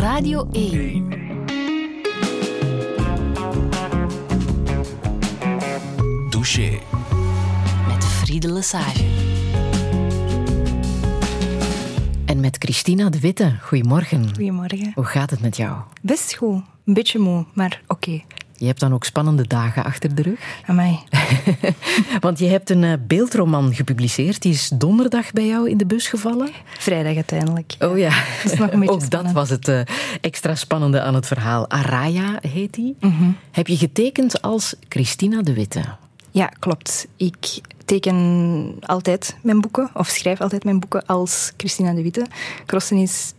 Radio 1. Douche. Met Friede Lesage. En met Christina de Witte. Goedemorgen. Goedemorgen. Hoe gaat het met jou? Best goed. Een beetje moe, maar oké. Je hebt dan ook spannende dagen achter de rug. Amai. Want je hebt een eh, beeldroman gepubliceerd. Die is donderdag bij jou in de bus gevallen. Vrijdag uiteindelijk. Oh ja, Dat is nog een beetje ook dat was het eh, extra spannende aan het verhaal. Araya heet die. Mhm. Heb je getekend als Christina de Witte? Ja, klopt. Ik teken altijd mijn boeken, of schrijf altijd mijn boeken als Christina de Witte. Crossen is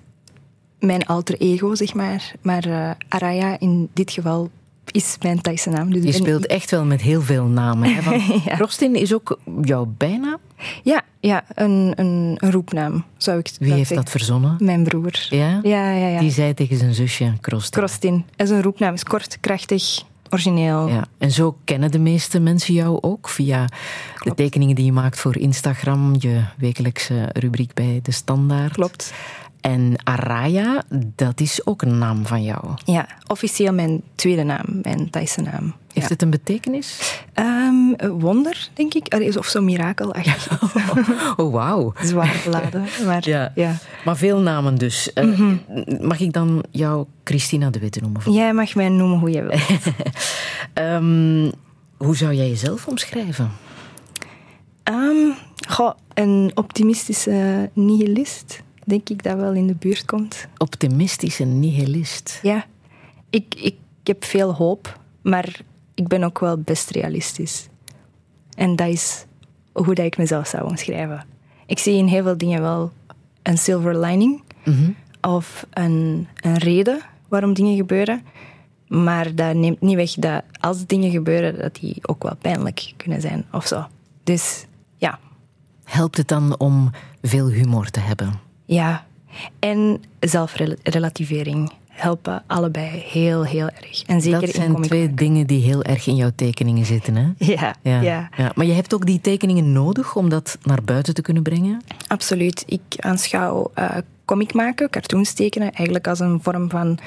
mijn alter ego, zeg maar. Maar eh, Araya in dit geval is mijn Thaise naam. Dus Je speelt ik- echt wel met heel veel namen. Hè? Want Ja. Rostin is ook jouw bijnaam. Ja, ja een, een, een roepnaam, zou ik Wie heeft zeggen. dat verzonnen? Mijn broer. Ja? Ja, ja, ja. Die zei tegen zijn zusje, Krostin. Krostin. Is een roepnaam. is kort, krachtig, origineel. Ja, en zo kennen de meeste mensen jou ook via de tekeningen die je maakt voor Instagram, je wekelijkse rubriek bij De Standaard. Klopt. En Araya, dat is ook een naam van jou. Ja, officieel mijn tweede naam, mijn Thaise naam. Heeft ja. het een betekenis? Ehm, wonder, denk ik. Of zo'n mirakelachtig. Oh, wauw. Zwaar beladen. Maar Ja. ja. Maar veel namen dus. Eh, Mag ik dan jou Christina de Witte noemen? Jij mag mij noemen hoe je wilt. Ehm, hoe zou jij jezelf omschrijven? Goh, een optimistische nihilist, denk ik dat wel in de buurt komt. Optimistische nihilist. Ja, ik, ik heb veel hoop, maar ik ben ook wel best realistisch. En dat is hoe dat ik mezelf zou omschrijven. Ik zie in heel veel dingen wel een silver lining of een, een reden waarom dingen gebeuren. Maar dat neemt niet weg dat als dingen gebeuren, dat die ook wel pijnlijk kunnen zijn of zo. Dus ja, Helpt het dan om veel humor te hebben? Ja. En zelfrelativering helpen allebei heel, heel erg. En zeker dat in zijn comic twee dingen die heel erg in jouw tekeningen zitten, hè? Ja, ja. Ja, ja. Maar je hebt ook die tekeningen nodig om dat naar buiten te kunnen brengen? absoluut. Ik aanschouw eh comic maken, cartoons tekenen, eigenlijk als een vorm van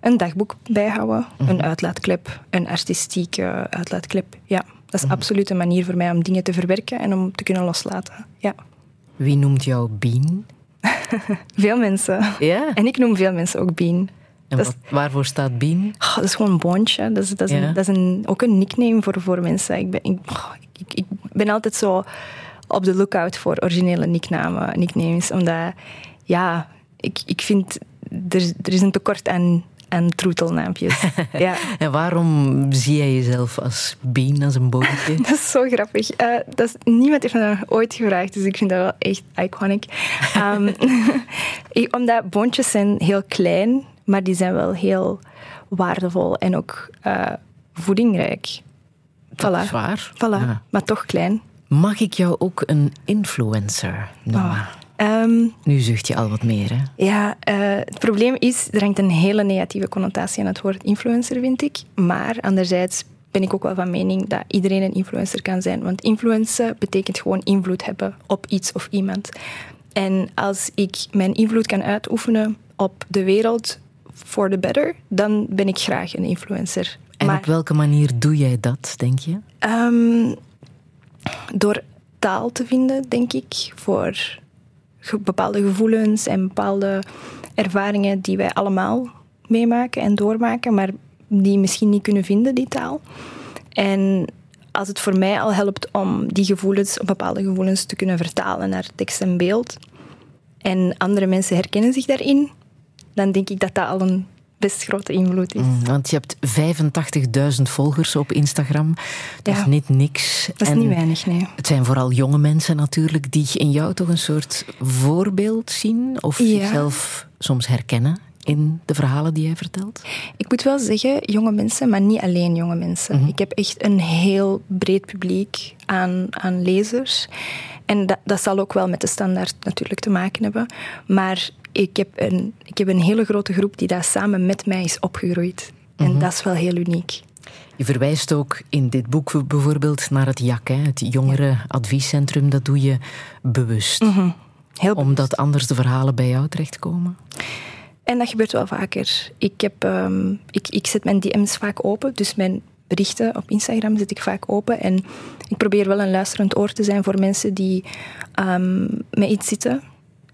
een dagboek bijhouden, een uitlaatklep, een artistieke uitlaatklep. Ja, dat is absoluut een manier voor mij om dingen te verwerken en om te kunnen loslaten. Ja, Wie noemt jou Bean? veel mensen. Ja. En ik noem veel mensen ook Bean. En dat is- wat, waarvoor staat Bean? Oh, dat is gewoon een boontje. Dat is, dat is, Ja. een, dat is een, ook een nickname voor, voor mensen. Ik ben, ik, oh, ik, ik ben altijd zo op de lookout voor originele nicknamen, nicknames. Omdat, ja, ik, ik vind... Er, er is een tekort aan, aan troetelnaampjes. ja. En waarom zie jij jezelf als Bean, als een bootje? Dat is zo grappig. Eh, dat is, niemand heeft me dat ooit gevraagd, dus ik vind dat wel echt iconic. Ehm, omdat boontjes zijn heel klein, maar die zijn wel heel waardevol en ook eh, voedingrijk. Dat Voilà. is waar. Voilà, Ja. maar toch klein. Mag ik jou ook een influencer noemen? Oh. Ehm, Nu zucht je al wat meer, hè? ja, eh, het probleem is, er hangt een hele negatieve connotatie aan het woord influencer, vind ik. Maar anderzijds ben ik ook wel van mening dat iedereen een influencer kan zijn. Want influencen betekent gewoon invloed hebben op iets of iemand. En als ik mijn invloed kan uitoefenen op de wereld for the better, dan ben ik graag een influencer. En maar op welke manier doe jij dat, denk je? Ehm, door taal te vinden, denk ik, voor bepaalde gevoelens en bepaalde ervaringen die wij allemaal meemaken en doormaken, maar die misschien niet kunnen vinden, die taal. En als het voor mij al helpt om die gevoelens, bepaalde gevoelens te kunnen vertalen naar tekst en beeld, en andere mensen herkennen zich daarin, dan denk ik dat dat al een best grote invloed is. Mm, Want je hebt 85.000 volgers op Instagram. Dat Ja. is niet niks. Dat is En niet weinig, nee. Het zijn vooral jonge mensen natuurlijk die in jou toch een soort voorbeeld zien of Ja. zichzelf soms herkennen in de verhalen die jij vertelt. Ik moet wel zeggen, jonge mensen, maar niet alleen jonge mensen. Ik heb echt een heel breed publiek aan, aan lezers. En dat, dat zal ook wel met de standaard natuurlijk te maken hebben. Maar ik heb, een, ik heb een hele grote groep die daar samen met mij is opgegroeid. En dat is wel heel uniek. Je verwijst ook in dit boek bijvoorbeeld naar het JAK, hè, het jongerenadviescentrum. Dat doe je bewust. Heel Omdat anders de verhalen bij jou terechtkomen. En dat gebeurt wel vaker. Ik, heb, ehm, ik, ik zet mijn DM's vaak open, dus mijn berichten op Instagram zet ik vaak open. En ik probeer wel een luisterend oor te zijn voor mensen die um, met iets zitten.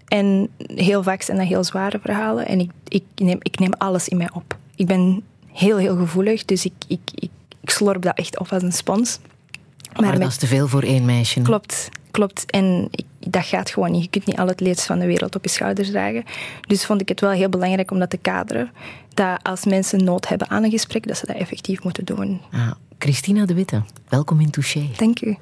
En heel vaak zijn dat heel zware verhalen. En ik, ik, neem, ik neem alles in mij op. Ik ben heel, heel gevoelig, dus ik, ik, ik, ik slorp dat echt op als een spons. Maar, dat is te veel voor één meisje. Klopt, klopt. En ik, dat gaat gewoon niet. Je kunt niet al het leed van de wereld op je schouders dragen. Dus vond ik het wel heel belangrijk om dat te kaderen. Dat als mensen nood hebben aan een gesprek, dat ze dat effectief moeten doen. Ah, Christina de Witte, welkom in Touché. Dank u.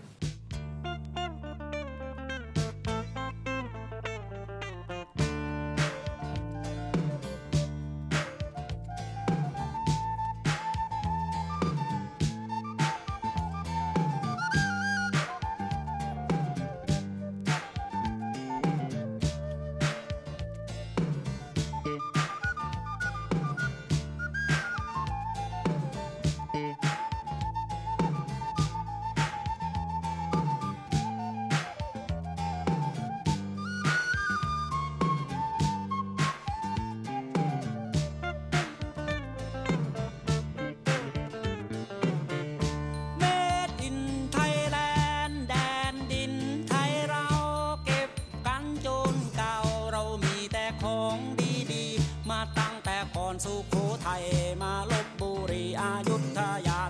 าลบบุรีอายุทยา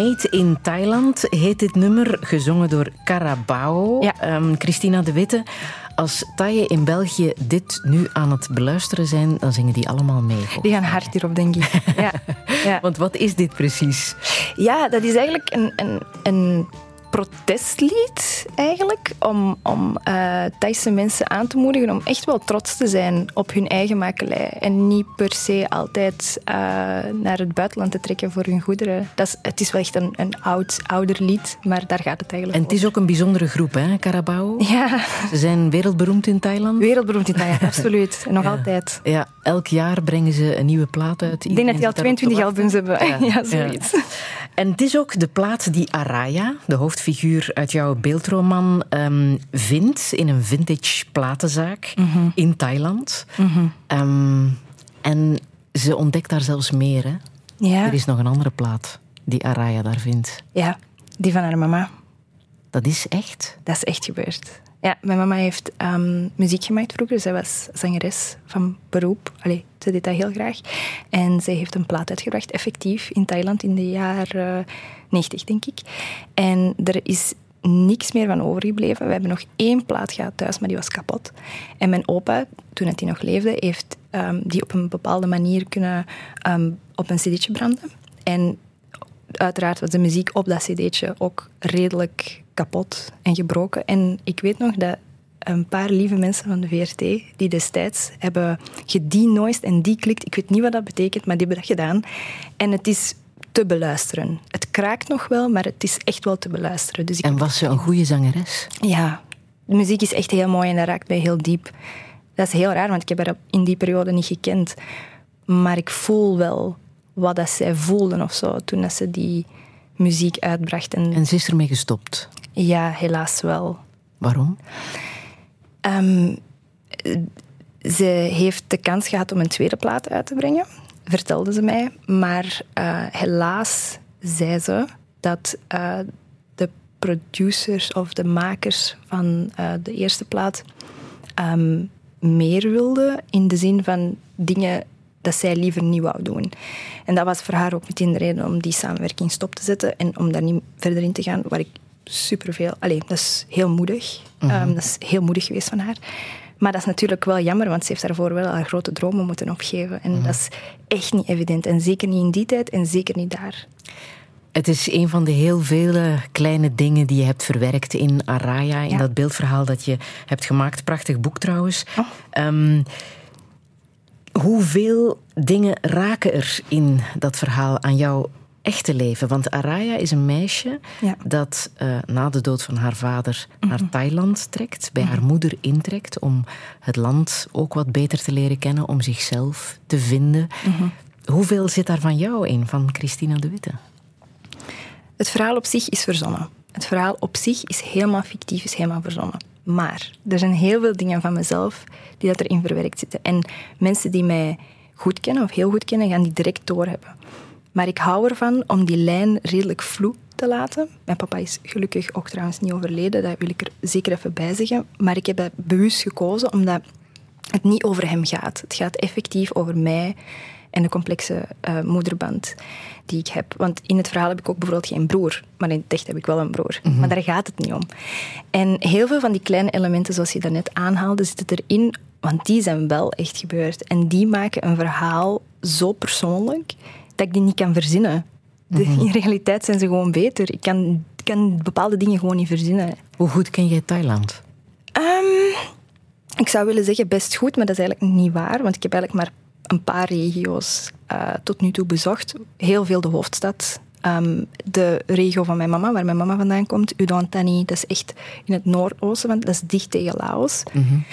Made in Thailand heet dit nummer, gezongen door Carabao. Ja. Ehm, Christina de Witte. Als Thaien in België dit nu aan het beluisteren zijn, dan zingen die allemaal mee. Die gaan hard hierop, denk ik. Ja. ja. Want wat is dit precies? Ja, dat is eigenlijk een, een, een protestlied eigenlijk om, om uh, Thaise mensen aan te moedigen om echt wel trots te zijn op hun eigen makelij en niet per se altijd uh, naar het buitenland te trekken voor hun goederen. Dat is, het is wel echt een, een oud, ouder lied, maar daar gaat het eigenlijk En het is ook een bijzondere groep, hè, Carabao? Ja. Ze zijn wereldberoemd in Thailand? Wereldberoemd in Thailand, absoluut. Nog ja. altijd. Ja, elk jaar brengen ze een nieuwe plaat uit. Ik denk dat die al 22 albums hebben. Ja, ja zoiets. En het is ook de plaat die Araya, de hoofdfiguur uit jouw beeldroman, um, vindt in een vintage platenzaak Mhm. mm -hmm. in Thailand. Mm -hmm. um, en ze ontdekt daar zelfs meer. Hè? Ja. Er is nog een andere plaat die Araya daar vindt. Ja, die van haar mama. Dat is echt? Dat is echt gebeurd. Ja, mijn mama heeft ehm, muziek gemaakt vroeger. Zij was zangeres van beroep. Allee, ze deed dat heel graag. En zij heeft een plaat uitgebracht, effectief, in Thailand in de jaren 90, denk ik. En er is niks meer van overgebleven. We hebben nog één plaat gehad thuis, maar die was kapot. En mijn opa, toen hij nog leefde, heeft ehm, die op een bepaalde manier kunnen um, op een cd'tje branden. En uiteraard was de muziek op dat cd'tje ook redelijk kapot en gebroken. En ik weet nog dat een paar lieve mensen van de VRT, die destijds hebben gedenoised en deklikt. Ik weet niet wat dat betekent, maar die hebben dat gedaan. En het is te beluisteren. Het kraakt nog wel, maar het is echt wel te beluisteren. Dus ik en was ze een goede zangeres? Ja, de muziek is echt heel mooi en dat raakt mij heel diep. Dat is heel raar, want ik heb haar in die periode niet gekend. Maar ik voel wel wat dat zij voelden of zo toen dat ze die muziek uitbracht. En, en ze is ermee gestopt? Ja, helaas wel. Waarom? Um, ze heeft de kans gehad om een tweede plaat uit te brengen, vertelde ze mij. Maar uh, helaas zei ze dat uh, de producers of de makers van uh, de eerste plaat um, meer wilden. In de zin van dingen dat zij liever niet wou doen. En dat was voor haar ook meteen de reden om die samenwerking stop te zetten en om daar niet verder in te gaan, waar ik superveel... Allee, dat is heel moedig. Mm -hmm. um, dat is heel moedig geweest van haar. Maar dat is natuurlijk wel jammer, want ze heeft daarvoor wel haar grote dromen moeten opgeven. En mm -hmm. dat is echt niet evident. En zeker niet in die tijd en zeker niet daar. Het is een van de heel vele kleine dingen die je hebt verwerkt in Araya, in ja. dat beeldverhaal dat je hebt gemaakt. Prachtig boek trouwens. Oh. Um, hoeveel dingen raken er in dat verhaal aan jouw echte leven? Want Araya is een meisje ja. dat uh, na de dood van haar vader mm -hmm. naar Thailand trekt, bij mm -hmm. haar moeder intrekt om het land ook wat beter te leren kennen, om zichzelf te vinden. Mm -hmm. Hoeveel zit daar van jou in, van Christina de Witte? Het verhaal op zich is verzonnen. Het verhaal op zich is helemaal fictief, is helemaal verzonnen. Maar er zijn heel veel dingen van mezelf die dat erin verwerkt zitten. En mensen die mij goed kennen of heel goed kennen, gaan die direct doorhebben. Maar ik hou ervan om die lijn redelijk vloe te laten. Mijn papa is gelukkig ook trouwens niet overleden, dat wil ik er zeker even bij zeggen. Maar ik heb dat bewust gekozen omdat het niet over hem gaat. Het gaat effectief over mij en de complexe uh, moederband die ik heb. Want in het verhaal heb ik ook bijvoorbeeld geen broer, maar in het echt heb ik wel een broer. Mm -hmm. Maar daar gaat het niet om. En heel veel van die kleine elementen, zoals je daarnet aanhaalde, zitten erin, want die zijn wel echt gebeurd. En die maken een verhaal zo persoonlijk dat ik die niet kan verzinnen. De, -hmm. In realiteit zijn ze gewoon beter. Ik kan, kan bepaalde dingen gewoon niet verzinnen. Hoe goed ken jij Thailand? Um, ik zou willen zeggen best goed, maar dat is eigenlijk niet waar. Want ik heb eigenlijk maar een paar regio's uh, tot nu toe bezocht. Heel veel de hoofdstad. Um, de regio van mijn mama, waar mijn mama vandaan komt, Udon Thani, dat is echt in het noordoosten, want dat is dicht tegen Laos. Mm -hmm.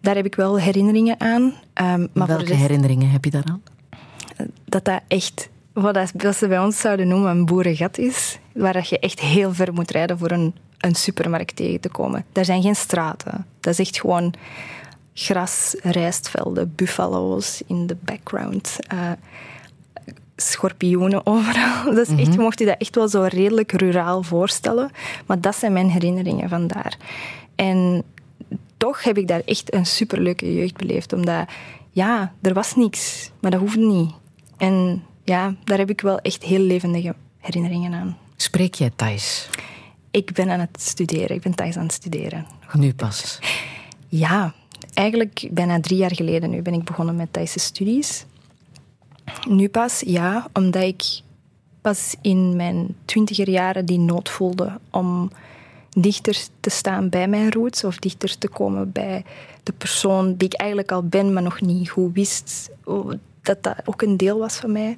Daar heb ik wel herinneringen aan. Um, maar Welke herinneringen heb je daaraan? Dat dat echt, wat dat ze bij ons zouden noemen, een boerengat is. Waar dat je echt heel ver moet rijden voor een, een supermarkt tegen te komen. Daar zijn geen straten. Dat is echt gewoon gras, rijstvelden, buffalo's in de background. Uh, schorpioenen overal. Dat is echt, je mocht je dat echt wel zo redelijk ruraal voorstellen. Maar dat zijn mijn herinneringen van daar. En toch heb ik daar echt een superleuke jeugd beleefd. Omdat, ja, er was niks. Maar dat hoefde niet. En ja, daar heb ik wel echt heel levendige herinneringen aan. Spreek jij Thais? Ik ben aan het studeren. Ik ben Thais aan het studeren. Nu pas? Ja, eigenlijk bijna drie jaar geleden nu ben ik begonnen met Thaise studies. Nu pas, ja, omdat ik pas in mijn twintiger jaren die nood voelde om dichter te staan bij mijn roots of dichter te komen bij de persoon die ik eigenlijk al ben, maar nog niet goed wist dat dat ook een deel was van mij.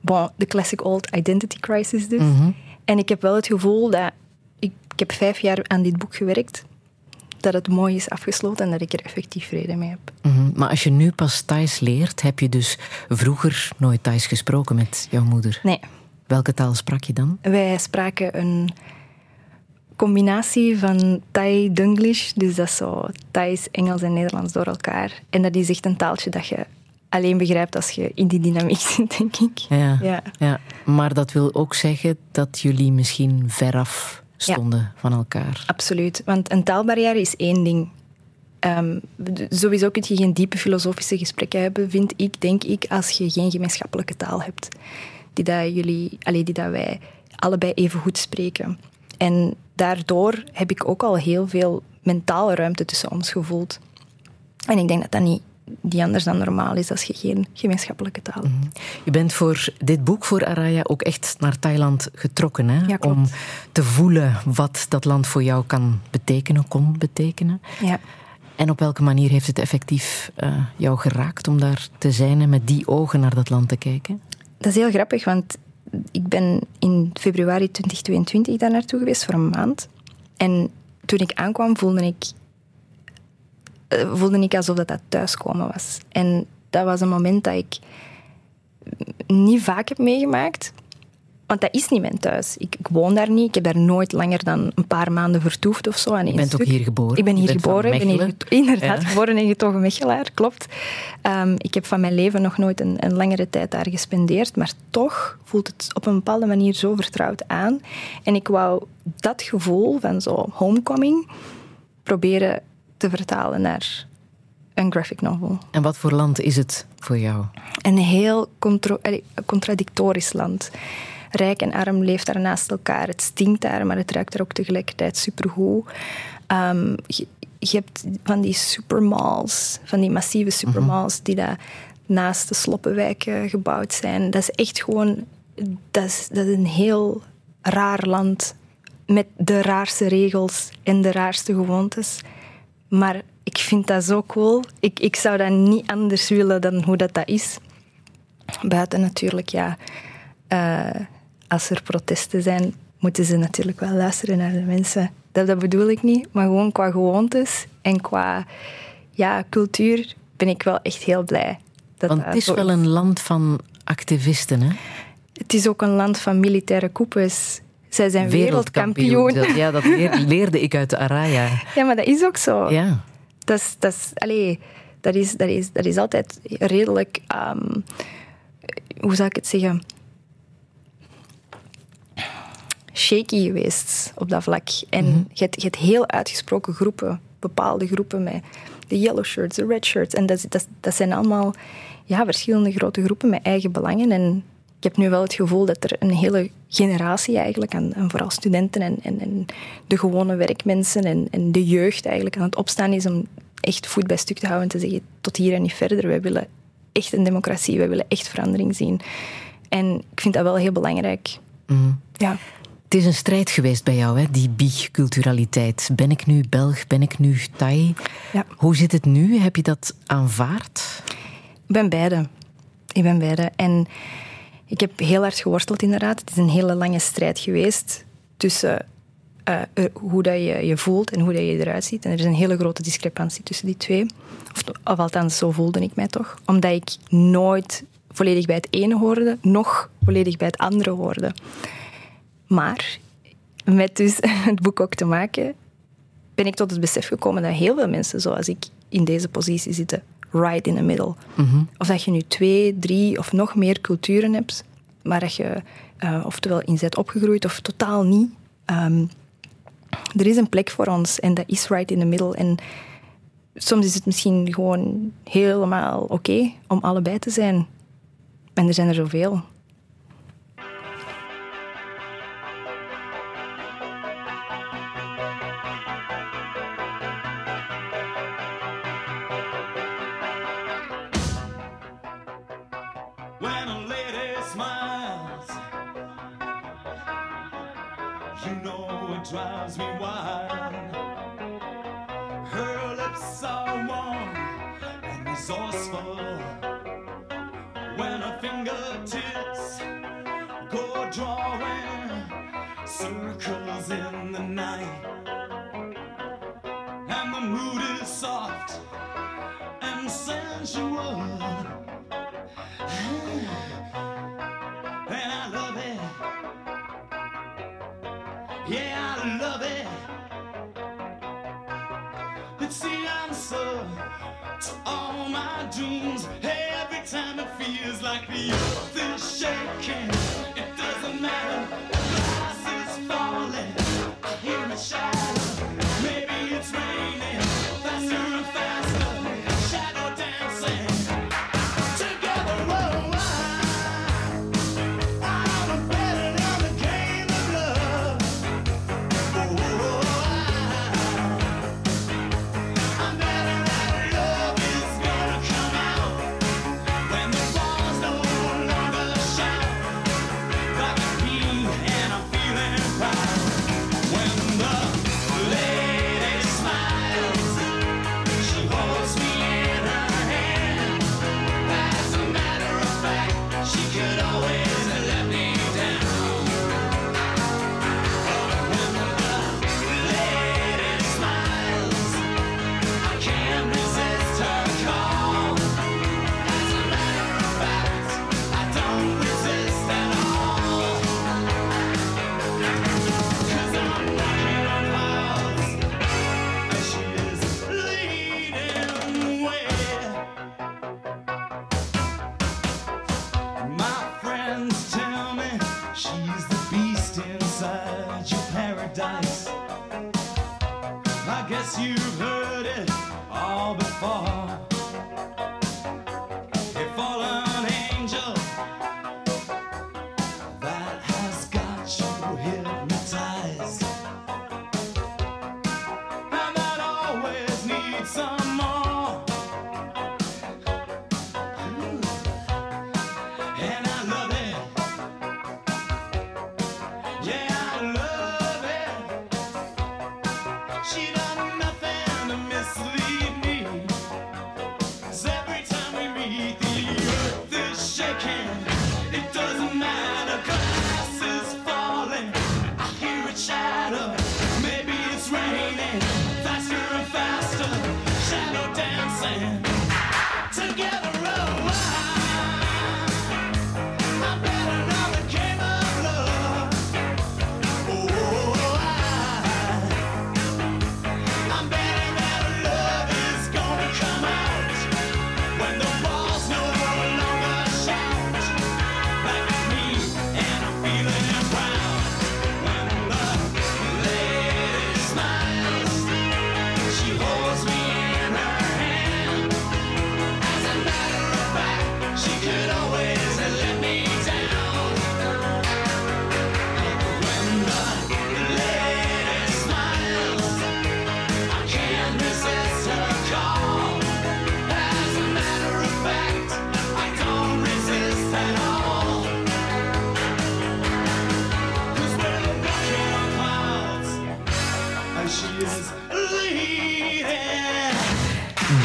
Bon, de classic old identity crisis dus. Mm -hmm. En ik heb wel het gevoel dat ik, ik heb vijf jaar aan dit boek gewerkt dat het mooi is afgesloten en dat ik er effectief vrede mee heb. Mm -hmm. Maar als je nu pas Thais leert, heb je dus vroeger nooit Thais gesproken met jouw moeder? Nee. Welke taal sprak je dan? Wij spraken een combinatie van Thai Dunglish, dus dat is zo Thais, Engels en Nederlands door elkaar. En dat is echt een taaltje dat je alleen begrijpt als je in die dynamiek zit, denk ik. Ja, ja. ja. Maar dat wil ook zeggen dat jullie misschien veraf stonden van elkaar. Absoluut, want een taalbarrière is één ding. Um, sowieso kun je geen diepe filosofische gesprekken hebben, vind ik, denk ik, als je geen gemeenschappelijke taal hebt. Die dat, jullie, allee, die dat wij allebei even goed spreken. En daardoor heb ik ook al heel veel mentale ruimte tussen ons gevoeld. En ik denk dat dat niet, die anders dan normaal is als je geen gemeenschappelijke taal hebt. Mhm. Je bent voor dit boek, voor Araya, ook echt naar Thailand getrokken. Hè? Om te voelen wat dat land voor jou kan betekenen, kon betekenen. Ja. En op welke manier heeft het effectief uh, jou geraakt om daar te zijn en met die ogen naar dat land te kijken? Dat is heel grappig, want ik ben in februari 2022 daar naartoe geweest voor een maand. En toen ik aankwam, voelde ik, voelde ik alsof dat, dat thuiskomen was. En dat was een moment dat ik niet vaak heb meegemaakt. Want dat is niet mijn thuis. Ik, ik, woon daar niet. Ik heb daar nooit langer dan een paar maanden vertoefd of zo. Je bent ook hier geboren? Ik ben hier geboren. Ik ben hier inderdaad geboren en getogen Mechelaar, klopt. Um, ik heb van mijn leven nog nooit een, een, langere tijd daar gespendeerd. Maar toch voelt het op een bepaalde manier zo vertrouwd aan. En ik wou dat gevoel van zo homecoming proberen te vertalen naar een graphic novel. En wat voor land is het voor jou? Een heel contradictorisch land rijk en arm leeft daar naast elkaar. Het stinkt daar, maar het ruikt er ook tegelijkertijd supergoed. Um, je, je, hebt van die supermalls, van die massieve supermalls, mhm. die daar naast de sloppenwijken gebouwd zijn. Dat is echt gewoon... Dat is, dat is een heel raar land met de raarste regels en de raarste gewoontes. Maar ik vind dat zo cool. Ik, ik zou dat niet anders willen dan hoe dat, dat is. Buiten natuurlijk, ja... Uh, als er protesten zijn, moeten ze natuurlijk wel luisteren naar de mensen. Dat, dat bedoel ik niet, maar gewoon qua gewoontes en qua ja, cultuur ben ik wel echt heel blij. Dat Want het is wel een land van activisten, hè? Het is ook een land van militaire coupes. Zij zijn wereldkampioen. ja, dat leerde ik uit de Araya. Ja, maar dat is ook zo. Ja. Dat is, dat is, dat is, dat is, dat is altijd redelijk... Um, hoe zou ik het zeggen? shaky geweest op dat vlak. En mhm. je, hebt, je hebt heel uitgesproken groepen, bepaalde groepen met de yellow shirts, de red shirts. En dat, dat, dat zijn allemaal ja, verschillende grote groepen met eigen belangen. En ik heb nu wel het gevoel dat er een hele generatie eigenlijk, en, vooral studenten en, en, en, de gewone werkmensen en, en de jeugd eigenlijk aan het opstaan is om echt voet bij stuk te houden en te zeggen tot hier en niet verder. Wij willen echt een democratie, wij willen echt verandering zien. En ik vind dat wel heel belangrijk. Mhm. Ja. Het is een strijd geweest bij jou, hè? die biculturaliteit. Ben ik nu Belg, ben ik nu Thai? Ja. Hoe zit het nu? Heb je dat aanvaard? Ik ben beide. Ik ben beide. En ik heb heel hard geworsteld inderdaad. Het is een hele lange strijd geweest tussen uh, hoe dat je je voelt en hoe dat je eruit ziet. En er is een hele grote discrepantie tussen die twee. Of, of althans, zo voelde ik mij toch. Omdat ik nooit volledig bij het ene hoorde, nog volledig bij het andere hoorde. Maar met dus het boek ook te maken, ben ik tot het besef gekomen dat heel veel mensen zoals ik in deze positie zitten, right in the middle. Mhm. Of dat je nu twee, drie of nog meer culturen hebt, maar dat je uh, oftewel in zet opgegroeid of totaal niet. Ehm, er is een plek voor ons en dat is right in the middle. En soms is het misschien gewoon helemaal oké om allebei te zijn. En er zijn er zoveel. in the night. And the mood is soft and sensual. And I love it. Yeah, I love it. It's the answer to all my dreams. Every time it feels like the earth is shaking.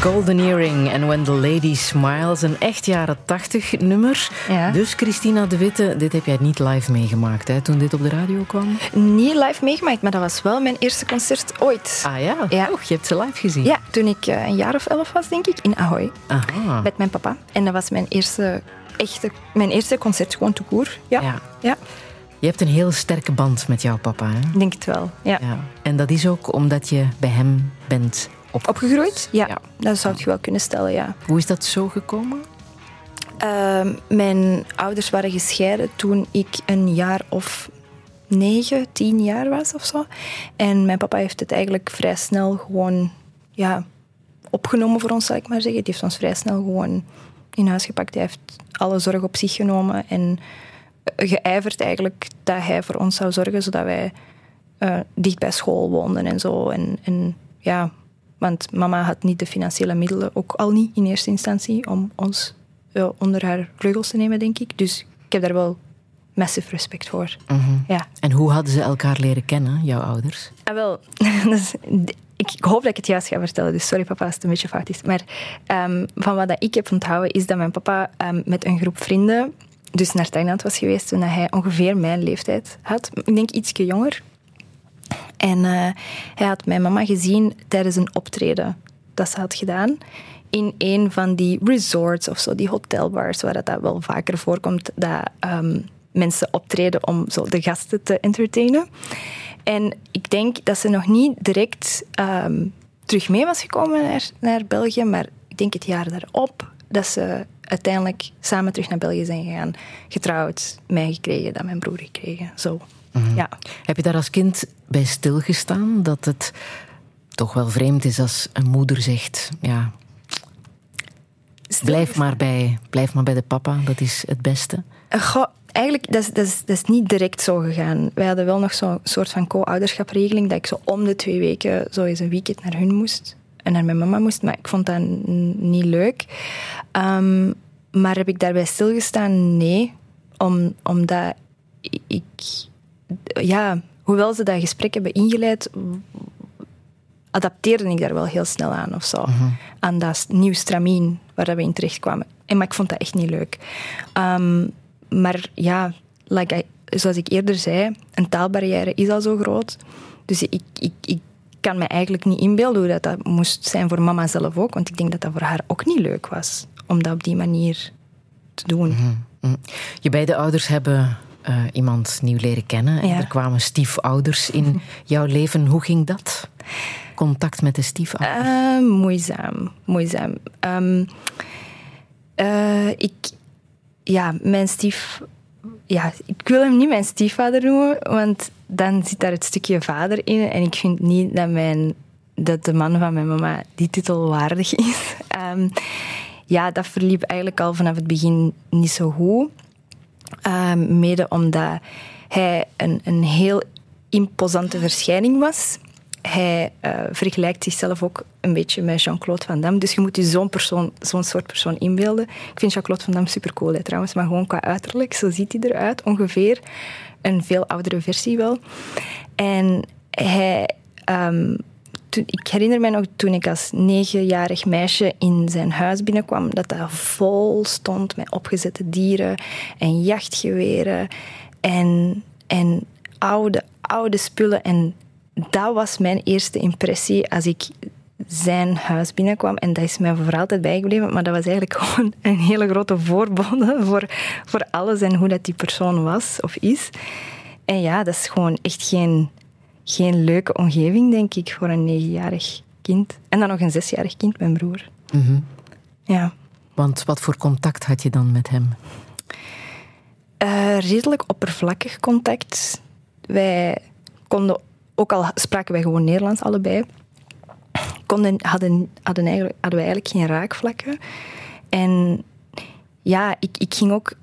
Golden Earring en When the Lady Smiles. Een echt jaren tachtig nummer. Ja. Dus Christina de Witte, dit heb jij niet live meegemaakt hè, toen dit op de radio kwam? Niet live meegemaakt, maar dat was wel mijn eerste concert ooit. Ah ja? ja. Oh, je hebt ze live gezien? Ja, toen ik eh, een jaar of elf was, denk ik, in Ahoy. Aha. Met mijn papa. En dat was mijn eerste, echte, mijn eerste concert, gewoon te koer. Ja. ja. ja. Je hebt een heel sterke band met jouw papa, hè? Ik denk het wel, ja. ja. En dat is ook omdat je bij hem bent Opgegroeid? Ja, dat zou je wel kunnen stellen, ja. Hoe is dat zo gekomen? Ehm, mijn ouders waren gescheiden toen ik een jaar of negen, tien jaar was of zo. En mijn papa heeft het eigenlijk vrij snel gewoon ja, opgenomen voor ons, zal ik maar zeggen. Die heeft ons vrij snel gewoon in huis gepakt. Hij heeft alle zorg op zich genomen en geijverd eigenlijk dat hij voor ons zou zorgen, zodat wij uh, dicht bij school woonden en zo. En, en ja, want mama had niet de financiële middelen, ook al niet in eerste instantie, om ons uh, onder haar vleugels te nemen, denk ik. Dus ik heb daar wel massive respect voor. Mhm. ja. En hoe hadden ze elkaar leren kennen, jouw ouders? Ah, wel, dus, ik hoop dat ik het juist ga vertellen, dus sorry papa als het een beetje fout is. Maar um, van wat ik heb onthouden is dat mijn papa um, met een groep vrienden dus naar Thailand was geweest toen hij ongeveer mijn leeftijd had. Ik denk ietsje jonger. En uh, hij had mijn mama gezien tijdens een optreden dat ze had gedaan. In een van die resorts of zo, die hotelbars, waar dat, wel vaker voorkomt, dat um, mensen optreden om zo de gasten te entertainen. En ik denk dat ze nog niet direct um, terug mee was gekomen naar, naar België, maar ik denk het jaar daarop dat ze uiteindelijk samen terug naar België zijn gegaan. Getrouwd, mij gekregen, dat mijn broer gekregen. Zo. Mhm. ja. Heb je daar als kind bij stilgestaan dat het toch wel vreemd is als een moeder zegt: ja, blijf maar, bij, blijf maar bij de papa, dat is het beste? Goh, eigenlijk, dat is, dat, is, dat is niet direct zo gegaan. Wij hadden wel nog zo'n soort van co-ouderschapregeling, dat ik zo om de twee weken zo eens een weekend naar hun moest en naar mijn mama moest, maar ik vond dat niet leuk. Ehm, maar heb ik daarbij stilgestaan? Nee, Om, omdat ik ja, hoewel ze dat gesprek hebben ingeleid, adapteerde ik daar wel heel snel aan of zo. Mhm. Aan dat nieuw stramien waar we in terecht kwamen. En, maar ik vond dat echt niet leuk. Ehm, maar ja, like zoals ik eerder zei, een taalbarrière is al zo groot. Dus ik, ik, ik kan me eigenlijk niet inbeelden hoe dat, dat moest zijn voor mama zelf ook. Want ik denk dat dat voor haar ook niet leuk was om dat op die manier te doen. Mhm. Mhm. Je beide ouders hebben uh, iemand nieuw leren kennen. En er kwamen stiefouders in jouw leven. Hoe ging dat? Contact met de stiefouders? Uh, moeizaam. Moeizaam. Um, uh, ik... Ja, mijn stief... Ja, ik wil hem niet mijn stiefvader noemen, want dan zit daar het stukje vader in. En ik vind niet dat, mijn, dat de man van mijn mama die titel waardig is. Um, ja, dat verliep eigenlijk al vanaf het begin niet zo goed. Ehm, mede omdat hij een, een heel imposante verschijning was. Hij uh, vergelijkt zichzelf ook een beetje met Jean-Claude Van Damme. Dus je moet je zo'n persoon, zo'n soort persoon inbeelden. Ik vind Jean-Claude Van Damme super cool, trouwens, maar gewoon qua uiterlijk. Zo ziet hij eruit, ongeveer. Een veel oudere versie wel. En hij um, ik herinner me nog toen ik als negenjarig meisje in zijn huis binnenkwam, dat dat vol stond met opgezette dieren en jachtgeweren en, en oude, oude spullen. En dat was mijn eerste impressie als ik zijn huis binnenkwam. En dat is mij voor altijd bijgebleven. Maar dat was eigenlijk gewoon een hele grote voorbode voor, voor alles en hoe dat die persoon was of is. En ja, dat is gewoon echt geen, geen leuke omgeving, denk ik, voor een negenjarig kind. En dan nog een zesjarig kind, mijn broer. Mhm. Ja. Want wat voor contact had je dan met hem? Uh, redelijk oppervlakkig contact. Wij konden, ook al spraken wij gewoon Nederlands allebei, konden, hadden, hadden, eigenlijk, hadden wij eigenlijk geen raakvlakken. En ja, ik, ik ging ook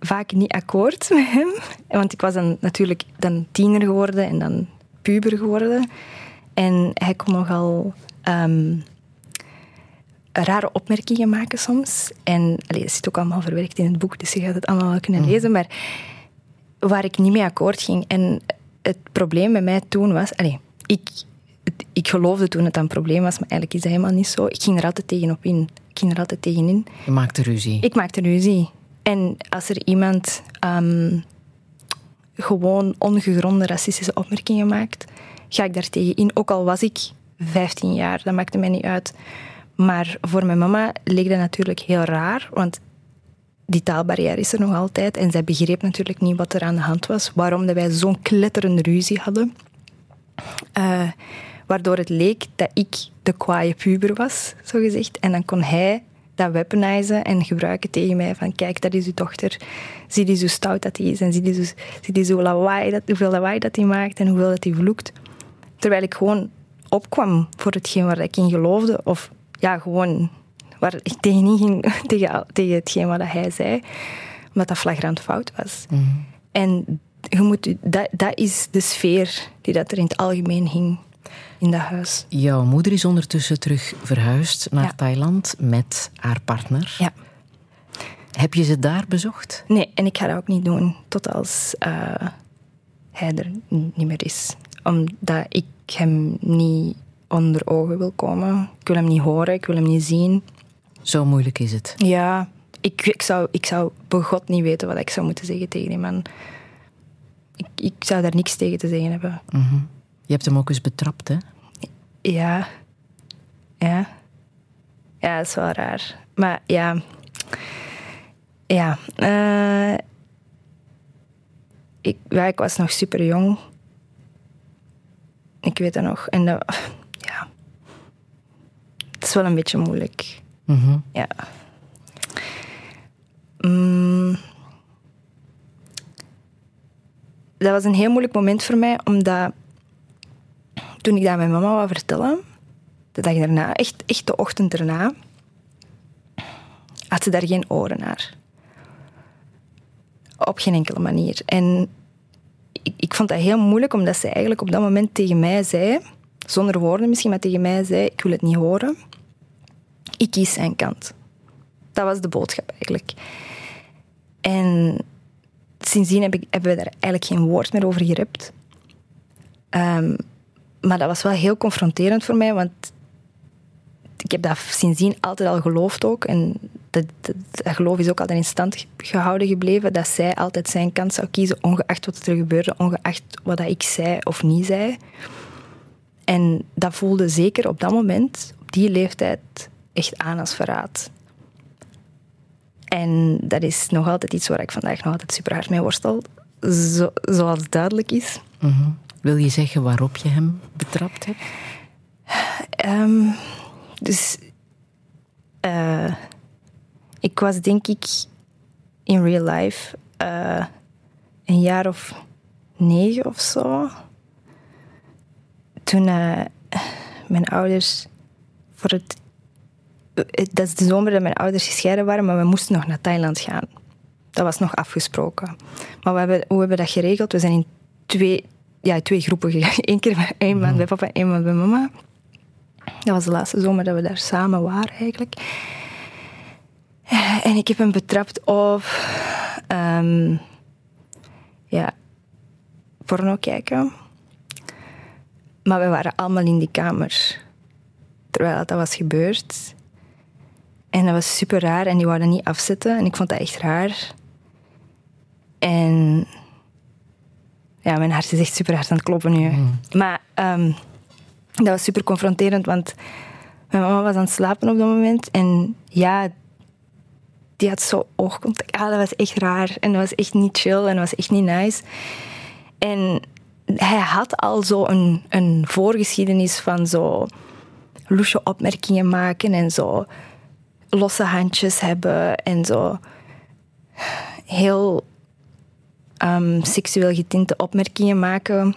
vaak niet akkoord met hem. Want ik was dan natuurlijk dan tiener geworden en dan puber geworden. En hij kon nogal um, rare opmerkingen maken soms. En allee, dat zit ook allemaal verwerkt in het boek, dus je gaat het allemaal wel kunnen mhm. lezen. Maar waar ik niet mee akkoord ging. En het probleem bij mij toen was... Allee, ik, ik geloofde toen het een probleem was, maar eigenlijk is dat helemaal niet zo. Ik ging er altijd tegenop in. Ik ging er altijd tegenin. Je maakte ruzie? Ik maakte ruzie. En als er iemand um, gewoon ongegronde racistische opmerkingen maakt, ga ik daar tegen in. Ook al was ik 15 jaar, dat maakte mij niet uit. Maar voor mijn mama leek dat natuurlijk heel raar, want die taalbarrière is er nog altijd. En zij begreep natuurlijk niet wat er aan de hand was. Waarom dat wij zo'n kletterende ruzie hadden. Uh, waardoor het leek dat ik de kwaaie puber was, zo gezegd. En dan kon hij dat weaponizen en gebruiken tegen mij. Van kijk, dat is uw dochter. Zie die zo stout dat hij is. En zie die zo, zie die zo lawaai, dat, hoeveel lawaai dat hij maakt en hoeveel dat hij vloekt. Terwijl ik gewoon opkwam voor hetgeen waar ik in geloofde. Of ja, gewoon waar ik tegenin ging, tegen, tegen hetgeen wat hij zei. Omdat dat flagrant fout was. Mhm. En je moet, dat, dat is de sfeer die dat er in het algemeen hing in dat huis. Jouw moeder is ondertussen terug verhuisd naar Thailand met haar partner. Ja. Heb je ze daar bezocht? Nee, en ik ga dat ook niet doen tot als uh, hij er niet meer is. Omdat ik hem niet onder ogen wil komen. Ik wil hem niet horen, ik wil hem niet zien. Zo moeilijk is het. Ja, ik, ik, zou, ik zou begot niet weten wat ik zou moeten zeggen tegen die man. Ik, ik zou daar niks tegen te zeggen hebben. Mhm. Je hebt hem ook eens betrapt, hè? Ja. Ja. Ja, dat is wel raar. Maar ja. Ja. Uh, ik, ja, ik was nog super jong. Ik weet dat nog. En dat, ja. Het is wel een beetje moeilijk. Ja. Mm. Dat was een heel moeilijk moment voor mij, omdat toen ik dat mijn mama wou vertellen, de dag daarna, echt, echt de ochtend erna, had ze daar geen oren naar. Op geen enkele manier. En ik, ik vond dat heel moeilijk, omdat ze eigenlijk op dat moment tegen mij zei, zonder woorden misschien, maar tegen mij zei, ik wil het niet horen. Ik kies zijn kant. Dat was de boodschap eigenlijk. En sindsdien hebben we daar eigenlijk geen woord meer over gerept. Um, maar dat was wel heel confronterend voor mij, want ik heb dat sindsdien altijd al geloofd ook. En dat, dat, geloof is ook altijd in stand gehouden gebleven. Dat zij altijd zijn kant zou kiezen, ongeacht wat er gebeurde, ongeacht wat ik zei of niet zei. En dat voelde zeker op dat moment, op die leeftijd, echt aan als verraad. En dat is nog altijd iets waar ik vandaag nog altijd super hard mee worstel, zo, zoals duidelijk is. Mm wil je zeggen waarop je hem betrapt hebt? Um, dus uh, ik was denk ik in real life uh, een jaar of negen of zo. Toen uh, mijn ouders voor het. Dat is de zomer dat mijn ouders gescheiden waren, maar we moesten nog naar Thailand gaan. Dat was nog afgesproken. Maar we hebben, hoe hebben we dat geregeld? We zijn in twee, ja, twee groepen gegaan. Eén keer één maand bij papa en één maand bij mama. Dat was de laatste zomer dat we daar samen waren eigenlijk. En ik heb hem betrapt op um, ja, porno kijken. Maar we waren allemaal in die kamer terwijl dat was gebeurd. En dat was super raar en die wouden niet afzetten. En ik vond dat echt raar. En ja, mijn hart is echt super hard aan het kloppen nu. Mm. Maar um, Dat was super confronterend, want mijn mama was aan het slapen op dat moment. En ja, die had zo oogcontact. Ah, dat was echt raar. En dat was echt niet chill en dat was echt niet nice. En hij had al zo een, een voorgeschiedenis van zo loesje opmerkingen maken en zo losse handjes hebben en zo heel um, seksueel getinte opmerkingen maken.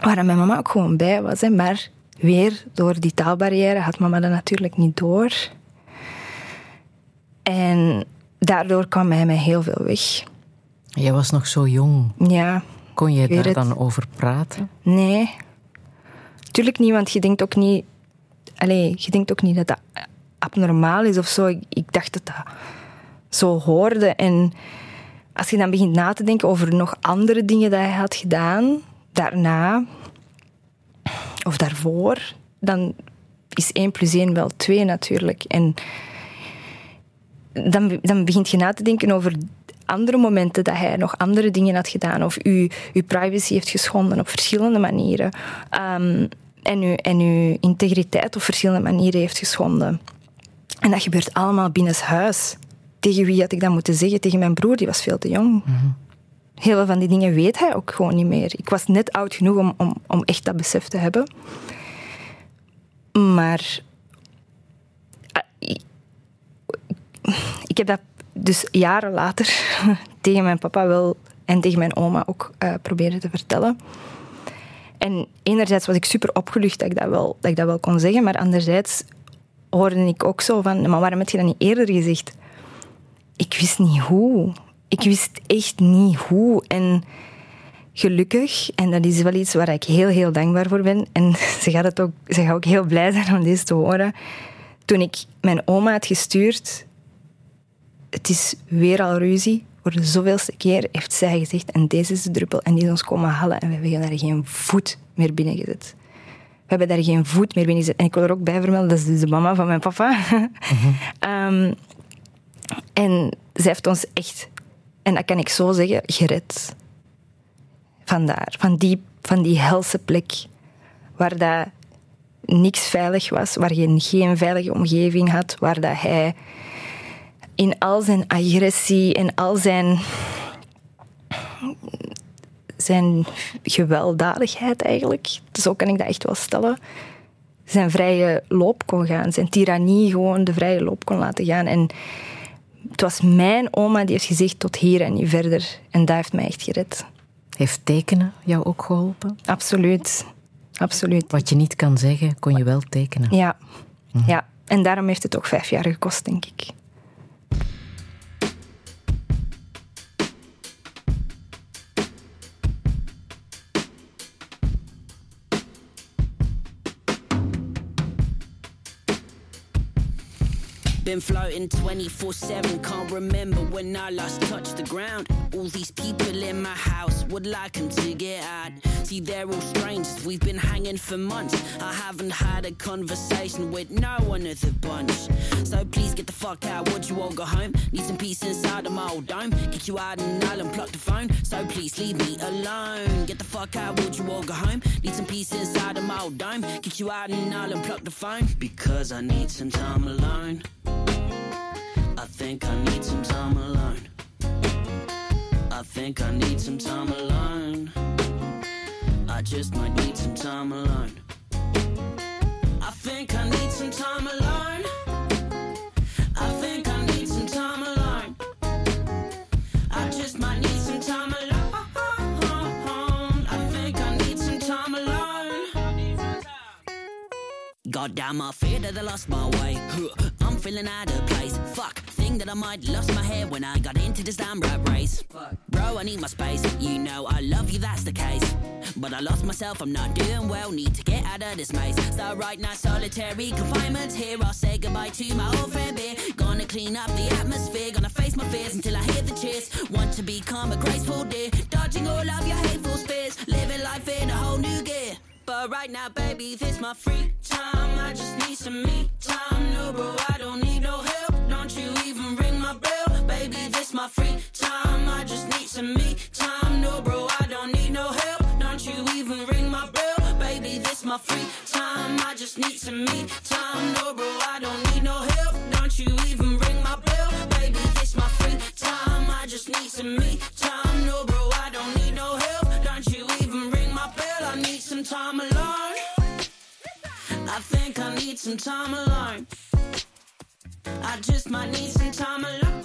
Waar mijn mama ook gewoon bij was. Hè. Maar weer door die taalbarrière had mama dat natuurlijk niet door. En daardoor kwam hij mij heel veel weg. Jij was nog zo jong. Ja. Kon je daar dan over praten? Nee. Tuurlijk niet, want je denkt ook niet... Allez, je denkt ook niet dat dat abnormaal is of zo. Ik, ik dacht dat dat zo hoorde. En als je dan begint na te denken over nog andere dingen die hij had gedaan, daarna of daarvoor, dan is 1 plus 1 wel 2 natuurlijk. En dan, dan begint je na te denken over andere momenten dat hij nog andere dingen had gedaan of u, uw privacy heeft geschonden op verschillende manieren. Um, en, uw, en uw integriteit op verschillende manieren heeft geschonden. En dat gebeurt allemaal binnenshuis. Tegen wie had ik dat moeten zeggen? Tegen mijn broer, die was veel te jong. Mm Heel veel van die dingen weet hij ook gewoon niet meer. Ik was net oud genoeg om, om, om echt dat besef te hebben. Maar ah, ik heb dat dus jaren later tegen mijn papa wel en tegen mijn oma ook uh, proberen te vertellen. En enerzijds was ik super opgelucht dat ik dat wel, dat ik dat wel kon zeggen, maar anderzijds hoorde ik ook zo van, maar waarom heb je dat niet eerder gezegd? Ik wist niet hoe. Ik wist echt niet hoe. En gelukkig, en dat is wel iets waar ik heel, heel dankbaar voor ben, en ze gaat, het ook, ze gaat ook heel blij zijn om deze te horen. Toen ik mijn oma had gestuurd, het is weer al ruzie, voor de zoveelste keer heeft zij gezegd, en deze is de druppel, en die is ons komen halen, en we hebben daar geen voet meer binnen gezet. We hebben daar geen voet meer binnen gezet. En ik wil er ook bij vermelden, dat is dus de mama van mijn papa. um, en zij heeft ons echt, en dat kan ik zo zeggen, gered. Vandaar, van die, van die helse plek waar dat niks veilig was, waar je geen veilige omgeving had, waar dat hij in al zijn agressie en al zijn, zijn gewelddadigheid eigenlijk, zo kan ik dat echt wel stellen, zijn vrije loop kon gaan, zijn tirannie gewoon de vrije loop kon laten gaan. En het was mijn oma die heeft gezegd tot hier en niet verder. En dat heeft mij echt gered. Heeft tekenen jou ook geholpen? Absoluut. Absoluut. Wat je niet kan zeggen, kon je wel tekenen. Ja. Mhm. ja. En daarom heeft het ook vijf jaar gekost, denk ik. Been floating 24 7, can't remember when I last touched the ground. All these people in my house would like them to get out. See, they're all strangers, we've been hanging for months. I haven't had a conversation with no one of the bunch. So please get the fuck out, would you all go home? Need some peace inside of my old dome. Kick you out and I'll unplug the phone. So please leave me alone. Get the fuck out, would you all go home? Need some peace inside of my old dome. Kick you out and I'll unplug the phone. Because I need some time alone. I think I need some time alone. I think I need some time alone. I just might need some time alone. I think I need some time alone. I think I need some time alone. I just might need some time alone. I think I need some time alone. Goddamn, I fear that I lost my way. Feeling out of place. Fuck, think that I might lost my head when I got into this damn rat race. Bro, I need my space. You know I love you, that's the case. But I lost myself, I'm not doing well. Need to get out of this maze. So right now, solitary confinement here. I'll say goodbye to my old friend beer. Gonna clean up the atmosphere. Gonna face my fears until I hear the cheers. Want to become a graceful deer. Dodging all of your hateful spears. Living life in a whole new gear. But right now, baby, this my free time. I just need some me time. No, bro, I don't need no help. Don't you even ring my bell, baby. This my free time. I just need some me time. No, bro, I don't need no help. Don't you even ring my bell, baby. This my free time. I just need some me time. No, bro, I don't need no help. Don't you even ring my bell, baby? This my free time. I just need some me time. No, bro, time alone. I think I need some time alone. I just might need some time alone.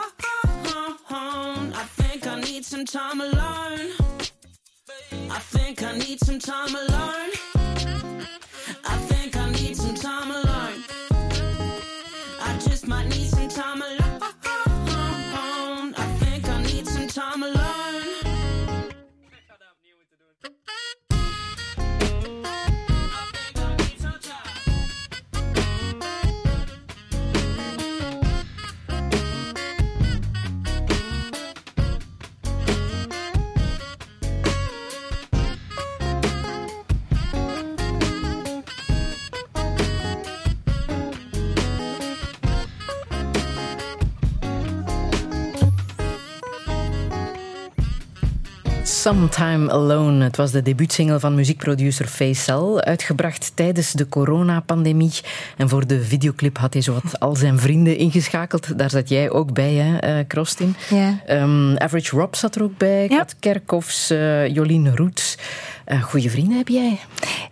I think I need some time alone. I think I need some time alone. Sometime Alone. Het was de debuutsingle van muziekproducer Faisal, uitgebracht tijdens de coronapandemie. En voor de videoclip had hij zowat al zijn vrienden ingeschakeld. Daar zat jij ook bij, hè, uh, Krostin? Ja. Um, Average Rob zat er ook bij. Kat Kerkhoffs, uh, Jolien Roets. Uh, goeie vrienden heb jij?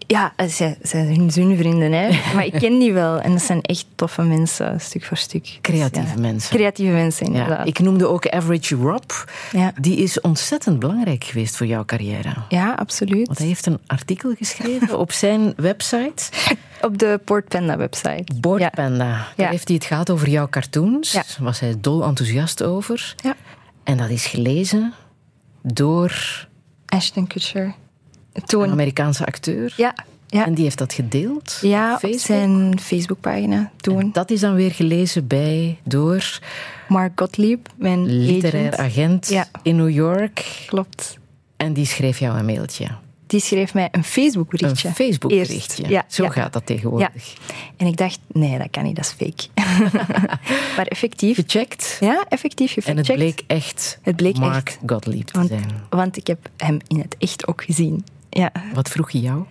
Ja, ze ze zijn hun vrienden, hè. maar ik ken die wel. En dat zijn echt toffe mensen, stuk voor stuk. Dus Creatieve ja. mensen. Creatieve mensen, inderdaad. Ja, ik noemde ook Average Rob. Ja. Die is ontzettend belangrijk geweest voor jouw carrière. Ja, absoluut. Want hij heeft een artikel geschreven op zijn website. Op de Port Panda website. Board Ja. Panda. Daar heeft hij het gehad over jouw cartoons. Daar was hij dol enthousiast over. Ja. En dat is gelezen door Ashton Kutcher. Een. Amerikaanse acteur. Ja, ja. En die heeft dat gedeeld ja op Facebook. zijn Facebookpagina toen. Dat is dan weer gelezen bij door Mark Gottlieb, mijn literair agent. agent Ja. in New York. Klopt. En die schreef jou een mailtje. Die schreef mij een Facebookberichtje. Een Facebookberichtje. Ja, Zo ja. gaat dat tegenwoordig. En ik dacht, nee, dat kan niet, dat is fake. maar effectief. Gecheckt. Ja, effectief En het bleek echt Het bleek Mark echt. Gottlieb te Want, zijn. want ik heb hem in het echt ook gezien. Ja. Wat vroeg hij jou?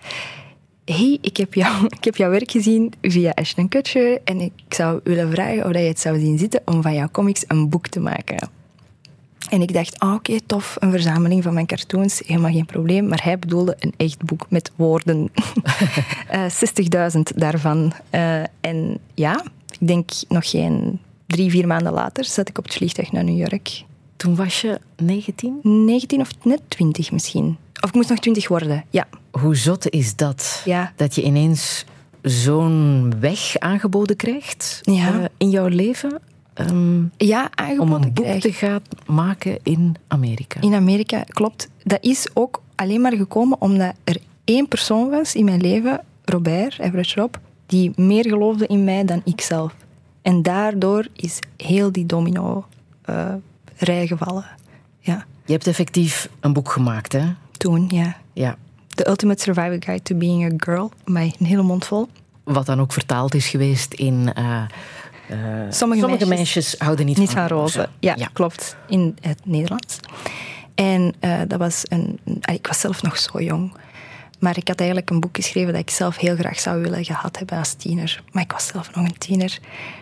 hey, ik heb, jou, ik heb jouw werk gezien via Ashton Kutcher en ik zou willen vragen of je het zou zien zitten om van jouw comics een boek te maken. En ik dacht, ah, oké, tof, een verzameling van mijn cartoons, helemaal geen probleem. Maar hij bedoelde een echt boek met woorden. Eh 60.000 daarvan. Eh, en ja, ik denk nog geen drie, vier maanden later zat ik op het vliegtuig naar New York. Toen was je 19? 19 of net 20 misschien. Of ik moest nog 20 worden, ja. Hoe zot is dat? Ja. Dat je ineens zo'n weg aangeboden krijgt Ja. eh, in jouw leven ehm, Ja, om aangeboden een boek te gaan maken in Amerika. In Amerika, klopt. Dat is ook alleen maar gekomen omdat er één persoon was in mijn leven, Robert, Average Rob, die meer geloofde in mij dan ikzelf. En daardoor is heel die domino-rij gevallen. Ja, Je hebt effectief een boek gemaakt, hè? Toen, ja. Ja. The Ultimate Survival Guide to Being a Girl. Mij een hele mond vol. Wat dan ook vertaald is geweest in... eh, eh, Sommige meisjes, meisjes houden niet, Niet van rozen. Ja, Ja. klopt. In het Nederlands. En eh, dat was een... ah, Ik was zelf nog zo jong. Maar ik had eigenlijk een boek geschreven dat ik zelf heel graag zou willen gehad hebben als tiener. Maar ik was zelf nog een tiener.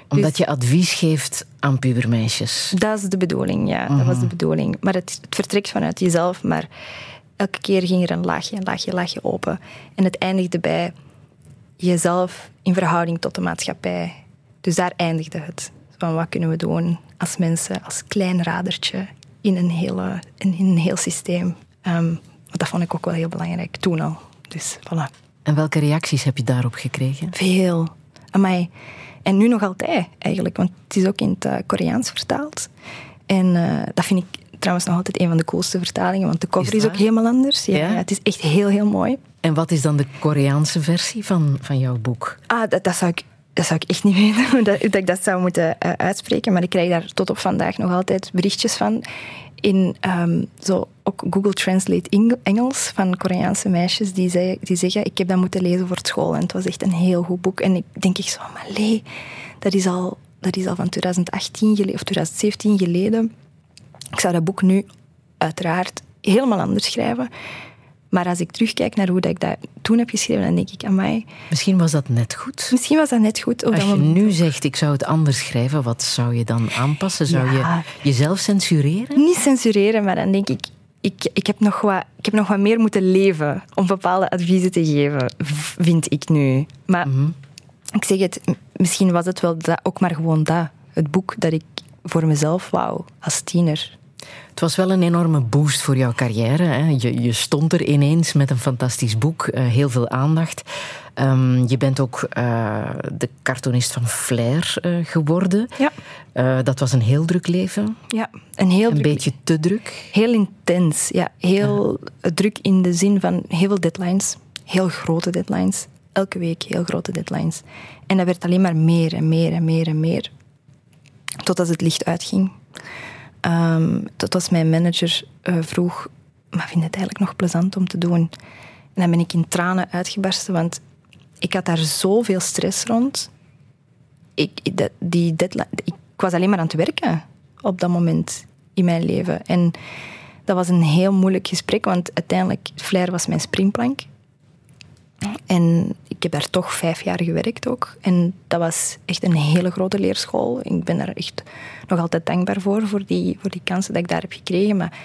Omdat Dus je advies geeft aan pubermeisjes. dat is de bedoeling, ja. Dat Mhm. was de bedoeling. Maar het, het vertrekt vanuit jezelf. Maar elke keer ging er een laagje, een laagje, een laagje open. En het eindigde bij jezelf in verhouding tot de maatschappij. Dus daar eindigde het. Van wat kunnen we doen als mensen, als klein radertje in een, hele, in een heel systeem. Ehm, dat vond ik ook wel heel belangrijk toen al. Dus voilà. En welke reacties heb je daarop gekregen? Veel. Amai. En nu nog altijd, eigenlijk. Want het is ook in het eh, Koreaans vertaald. En eh, dat vind ik trouwens nog altijd een van de coolste vertalingen. Want de cover Is is, ook helemaal anders. Ja, Ja? Het is echt heel, heel mooi. En wat is dan de Koreaanse versie van, van jouw boek? Ah, dat, dat, zou ik, dat zou ik echt niet weten dat, ik dat zou moeten eh, uitspreken. Maar ik krijg daar tot op vandaag nog altijd berichtjes van. In ehm, zo ook Google Translate Eng- Engels van Koreaanse meisjes die, zei, die zeggen: Ik heb dat moeten lezen voor school. En het was echt een heel goed boek. En ik denk ik zo, maar lee, dat is al, dat is al van 2018 geleden, of 2017 geleden. Ik zou dat boek nu uiteraard helemaal anders schrijven. Maar als ik terugkijk naar hoe dat ik dat toen heb geschreven, dan denk ik aan mij. Misschien was dat net goed. Misschien was dat net goed. Als je moment. nu zegt, ik zou het anders schrijven, wat zou je dan aanpassen? Zou Ja. je jezelf censureren? Niet censureren, maar dan denk ik, ik, ik, heb nog wat, ik heb nog wat meer moeten leven om bepaalde adviezen te geven, vind ik nu. Maar ik zeg het, misschien was het wel dat, ook maar gewoon dat. Het boek dat ik voor mezelf wou als tiener. Het was wel een enorme boost voor jouw carrière. Hè? Je, je stond er ineens met een fantastisch boek, eh, heel veel aandacht. Ehm, je bent ook eh, de cartoonist van Flair eh, geworden. Ja. Dat was een heel druk leven, Ja, een heel een druk- beetje te druk. Heel intens, ja. Heel druk in de zin van heel veel deadlines. Heel grote deadlines. Elke week heel grote deadlines. En dat werd alleen maar meer en meer en meer en meer. Totdat het licht uitging. Ehm tot als mijn manager eh, vroeg, maar vind je het eigenlijk nog plezant om te doen? En dan ben ik in tranen uitgebarsten, want ik had daar zoveel stress rond. Ik, die deadline, was alleen maar aan het werken op dat moment in mijn leven. En dat was een heel moeilijk gesprek, want uiteindelijk, Flair was mijn springplank. En ik heb daar toch vijf jaar gewerkt ook. En dat was echt een hele grote leerschool. Ik ben daar echt nog altijd dankbaar voor, voor die, voor die kansen dat ik daar heb gekregen. Maar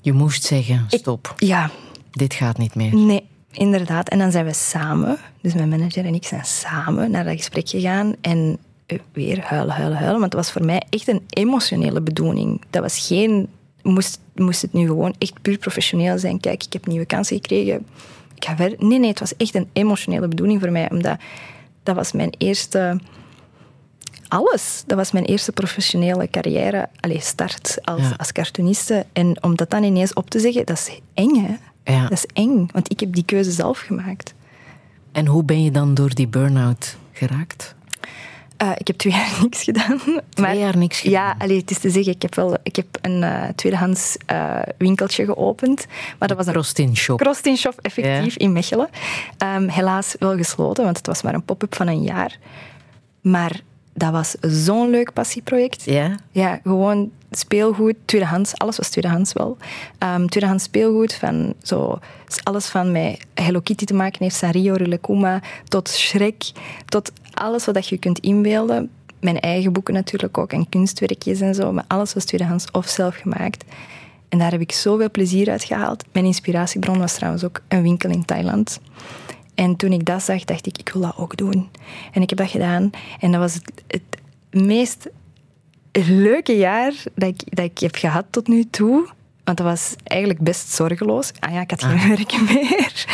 Je moest zeggen, ik- stop, ja, dit gaat niet meer. Nee, inderdaad. En dan zijn we samen, dus mijn manager en ik zijn samen naar dat gesprek gegaan. En eh, weer huilen, huilen, huilen. Want het was voor mij echt een emotionele bedoeling. Dat was geen... Moest, moest het nu gewoon echt puur professioneel zijn. Kijk, ik heb nieuwe kansen gekregen. Ik ga verder. Nee, nee, het was echt een emotionele bedoeling voor mij. Omdat dat was mijn eerste... Alles. Dat was mijn eerste professionele carrière. Allee, start als, Ja. als cartooniste. En om dat dan ineens op te zeggen, dat is eng, hè? Ja. Dat is eng, want ik heb die keuze zelf gemaakt. En hoe ben je dan door die burn-out geraakt? Eh, ik heb twee jaar niks gedaan. Twee jaar niks gedaan? Ja, allee, het is te zeggen, ik heb, wel, ik heb een eh, tweedehands eh, winkeltje geopend. Maar dat was een Crossed-in shop. Crossed-in shop, effectief, in Mechelen. Ehm, helaas wel gesloten, want het was maar een pop-up van een jaar. Maar dat was zo'n leuk passieproject. Ja? Ja, gewoon speelgoed, tweedehands, alles was tweedehands wel. Ehm tweedehands speelgoed, van zo, alles van met Hello Kitty te maken heeft, Sanrio, Rilekuma, tot Shrek, tot alles wat je kunt inbeelden. Mijn eigen boeken natuurlijk ook, en kunstwerkjes en zo, maar alles was tweedehands of zelf gemaakt. En daar heb ik zoveel plezier uit gehaald. Mijn inspiratiebron was trouwens ook een winkel in Thailand. En toen ik dat zag, dacht ik, ik wil dat ook doen. En ik heb dat gedaan. En dat was het, het meest leuke jaar dat ik, dat ik heb gehad tot nu toe. Want dat was eigenlijk best zorgeloos. Ah ja, ik had geen werk meer.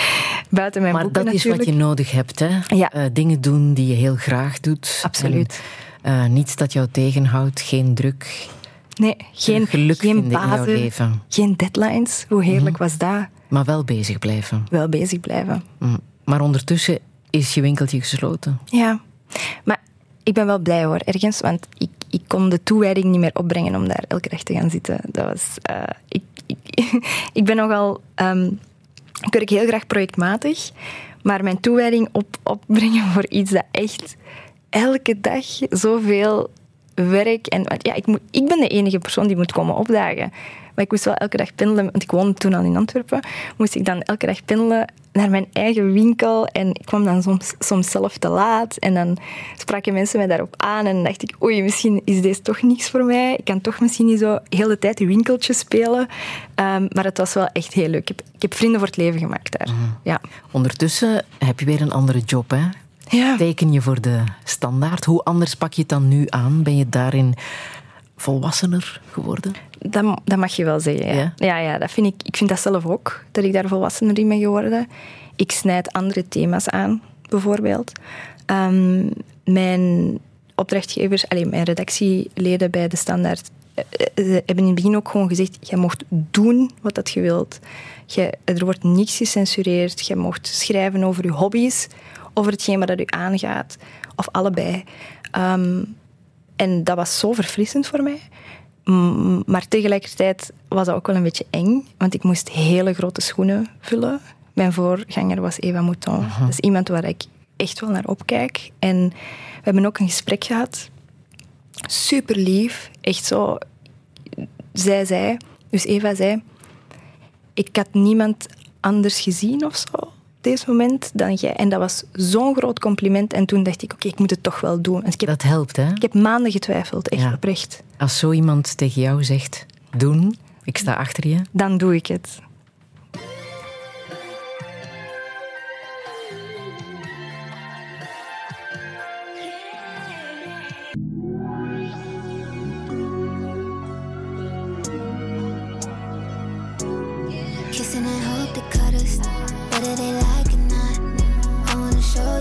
Buiten mijn Maar boeken dat is wat je nodig hebt, hè? Ja. Eh, dingen doen die je heel graag doet. Absoluut. En, eh, niets dat jou tegenhoudt, geen druk. Nee, geen, geluk geen jouw bazen, leven. geen deadlines. Hoe heerlijk was dat? Maar wel bezig blijven. Wel bezig blijven. Mm. Maar ondertussen is je winkeltje gesloten. Ja, maar ik ben wel blij hoor, ergens, want ik, ik kon de toewijding niet meer opbrengen om daar elke dag te gaan zitten. Dat was, eh, ik, ik, ben nogal, ehm, ik werk heel graag projectmatig, maar mijn toewijding op, opbrengen voor iets dat echt elke dag zoveel werk en ja, ik, moet, ik ben de enige persoon die moet komen opdagen. Maar ik moest wel elke dag pendelen, want ik woonde toen al in Antwerpen. Moest ik dan elke dag pendelen naar mijn eigen winkel. En ik kwam dan soms, soms zelf te laat. En dan spraken mensen mij daarop aan. En dan dacht ik, oei, misschien is deze toch niks voor mij. Ik kan toch misschien niet zo heel de tijd die winkeltje spelen. Ehm, maar het was wel echt heel leuk. Ik heb, ik heb vrienden voor het leven gemaakt daar. Ja. Ondertussen heb je weer een andere job, hè? Ja. Teken je voor de standaard. Hoe anders pak je het dan nu aan? Ben je daarin volwassener geworden? Dat, dat mag je wel zeggen, ja. Ja? Ja, ja, dat vind ik, ik vind dat zelf ook, dat ik daar volwassener in ben geworden. Ik snijd andere thema's aan, bijvoorbeeld. Ehm, mijn opdrachtgevers, allee, mijn redactieleden bij De Standaard, eh, eh, ze hebben in het begin ook gewoon gezegd, je mocht doen wat dat je wilt. Je, er wordt niks gecensureerd. Je mocht schrijven over je hobby's, over hetgeen wat dat u aangaat, of allebei. Ehm, en dat was zo verfrissend voor mij. Mm, Maar tegelijkertijd was dat ook wel een beetje eng, want ik moest hele grote schoenen vullen. Mijn voorganger was Eva Mouton. Dat is iemand waar ik echt wel naar opkijk. En we hebben ook een gesprek gehad. Super lief. Echt zo. Zij zei, dus Eva zei, ik had niemand anders gezien of zo deze moment dan jij. En dat was zo'n groot compliment. En toen dacht ik, oké, ik moet het toch wel doen. En ik, heb, Dat helpt, hè? ik heb maanden getwijfeld, echt Ja. oprecht. Als zo iemand tegen jou zegt, doen, ik sta achter je. Dan doe ik het.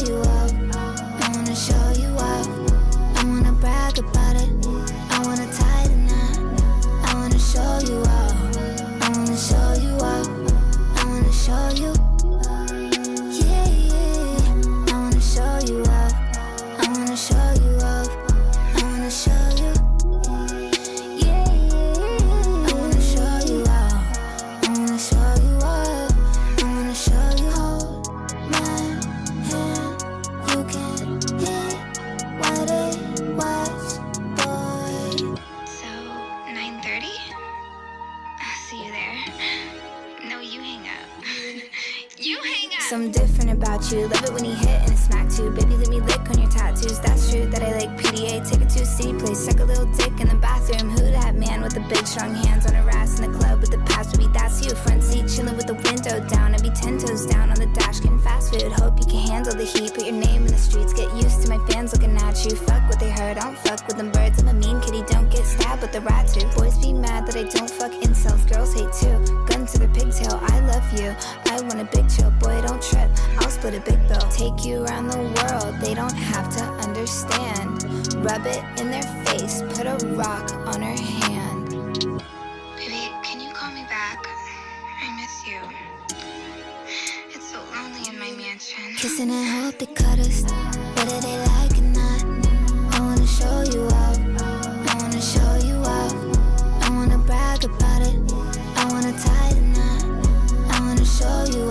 I wanna show you up. I wanna brag about it, I wanna tie the knot. I wanna show you up, I wanna show you up. I wanna show you. Yeah, yeah. I wanna show you up, I wanna show you up. I wanna show you. Love it when he hit and smack too. Baby, tattoos. That's true that I like PDA. Take it to a city place. Suck a little dick in the bathroom. Who that man with the big strong hands on a ass in the club with the past? Baby, that's you. Front seat chilling with the window down. I'd be ten toes down on the dash getting fast food. Hope you can handle the heat. Put your name in the streets. Get used to my fans looking at you. Fuck what they heard. I don't fuck with them birds. I'm a mean kitty. Don't get stabbed with the rat too. Boys be mad that I don't fuck incels. Girls hate too. Gun to their pigtail. I love you. I want a big chill. Boy, don't trip. I'll split a big bill. Take you around the world. They don't have to understand. Rub it in their face. Put a rock on her hand. Baby, can you call me back? I miss you. It's so lonely in my mansion. Kissing and hope they cut us, whether they like it or not. I wanna show you up, I wanna show you up. I wanna brag about it, I wanna tie the knot. I wanna show you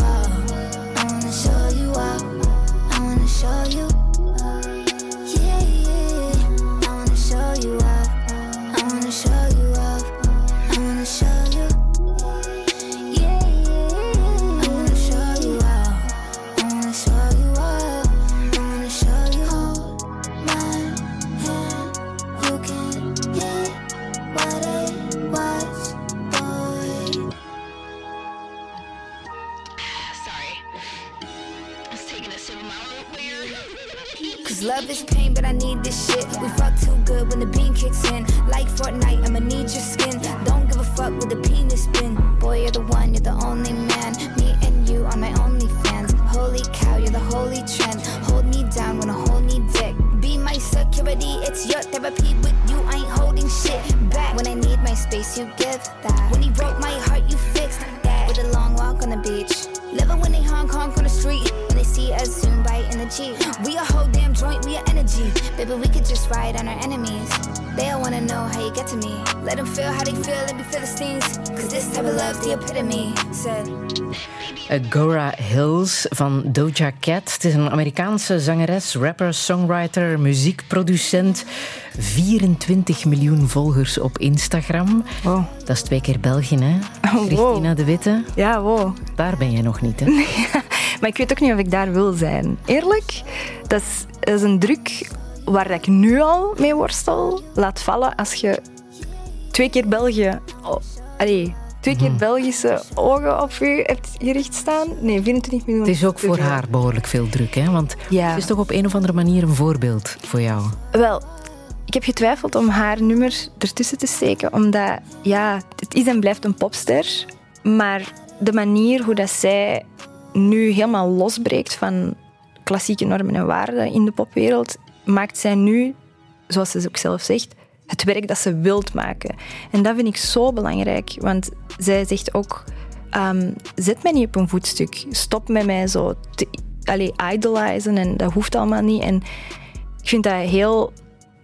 van Doja Cat. Het is een Amerikaanse zangeres, rapper, songwriter, muziekproducent. 24 miljoen volgers op Instagram. Wow. Dat is twee keer België, hè? Oh, wow. Christina de Witte, Ja, wow. daar ben je nog niet, hè? Maar ik weet ook niet of ik daar wil zijn. Eerlijk, dat is, dat is een druk waar ik nu al mee worstel. Laat vallen als je twee keer België... Oh, allee, twee keer Belgische ogen op je hebt gericht staan. Nee, 24 miljoen. Het is ook voor haar behoorlijk veel druk, hè? Want Ja. het is toch op een of andere manier een voorbeeld voor jou. Wel, ik heb getwijfeld om haar nummer ertussen te steken, omdat ja, het is en blijft een popster. Maar de manier hoe dat zij nu helemaal losbreekt van klassieke normen en waarden in de popwereld, maakt zij nu, zoals ze ook zelf zegt, het werk dat ze wilt maken. En dat vind ik zo belangrijk, want zij zegt ook: ehm, zet mij niet op een voetstuk. Stop met mij zo te allee, idolizen en dat hoeft allemaal niet. En ik vind dat heel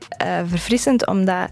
eh, verfrissend, omdat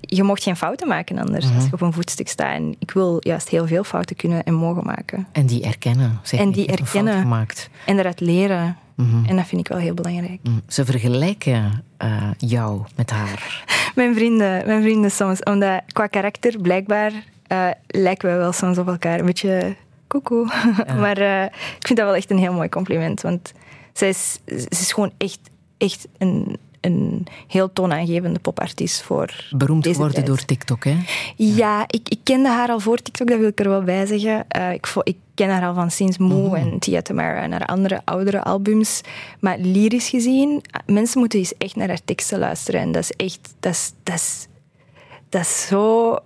je mocht geen fouten maken anders als je op een voetstuk staat. En ik wil juist heel veel fouten kunnen en mogen maken. En die erkennen. Zeg En die erkennen. gemaakt. En eruit leren. En dat vind ik wel heel belangrijk. Mm, Ze vergelijken eh, jou met haar. Mijn vrienden, mijn vrienden soms, omdat qua karakter blijkbaar eh, lijken wij wel soms op elkaar. Een beetje koekoe. maar eh, ik vind dat wel echt een heel mooi compliment. Want zij is, ze is gewoon echt, echt een, een heel toonaangevende popartiest voor Beroemd geworden tijd. door TikTok, hè? Ja, ik, ik kende haar al voor TikTok, dat wil ik er wel bij zeggen. Eh, ik, ik ken haar al van Sinds Moe Mhm. en Tia Tamara en haar andere oudere albums. Maar lyrisch gezien, mensen moeten eens echt naar haar teksten luisteren. En dat is echt, dat is, dat is, dat is zo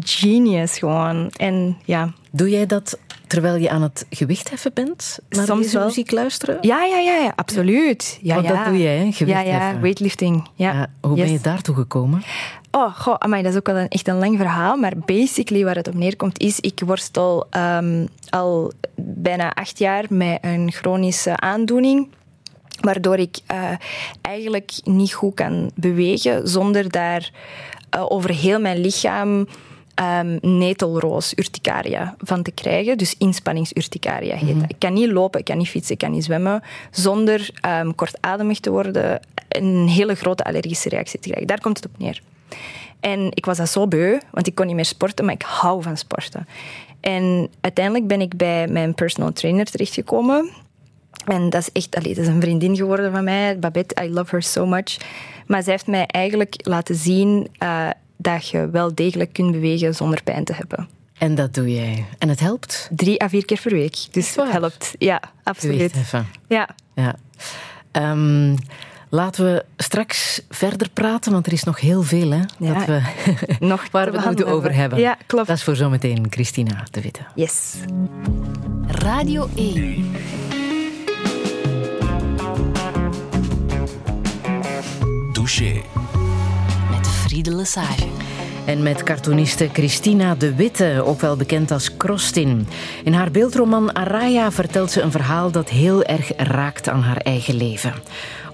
genius gewoon. En ja, Doe jij dat terwijl je aan het gewichtheffen bent? Naar Soms wel. muziek luisteren? ja, ja, ja, ja absoluut. Ja, Want ja. dat doe jij, hè? Ja, Gewichtheffen. ja, weightlifting. Ja. Ja, hoe ben je daartoe gekomen? Oh, goh, amai, dat is ook wel een, echt een lang verhaal. Maar basically waar het op neerkomt is... Ik worstel ehm, al bijna acht jaar met een chronische aandoening. Waardoor ik eh, eigenlijk niet goed kan bewegen zonder daar eh, over heel mijn lichaam ehm netelroos urticaria van te krijgen. Dus inspanningsurticaria heet dat. Ik kan niet lopen, ik kan niet fietsen, ik kan niet zwemmen zonder ehm, kortademig te worden een hele grote allergische reactie te krijgen. Daar komt het op neer. En ik was dat zo beu, want ik kon niet meer sporten, maar ik hou van sporten. En uiteindelijk ben ik bij mijn personal trainer terechtgekomen. En dat is echt, allee, dat is een vriendin geworden van mij, Babette. I love her so much. Maar zij heeft mij eigenlijk laten zien eh, dat je wel degelijk kunt bewegen zonder pijn te hebben. En dat doe jij. En het helpt? Drie à vier keer per week. Dus het helpt. Ja, absoluut. Ja. Ja. Ehm, laten we straks verder praten, want er is nog heel veel hè, Ja, dat we, Nog waar te we het moeten over hebben. Ja, klopt. Dat is voor zometeen Christina de Witte. Yes. Radio 1. Douche. Friede Lesage. En met cartooniste Christina de Witte, ook wel bekend als Krostin. In haar beeldroman Araya vertelt ze een verhaal dat heel erg raakt aan haar eigen leven.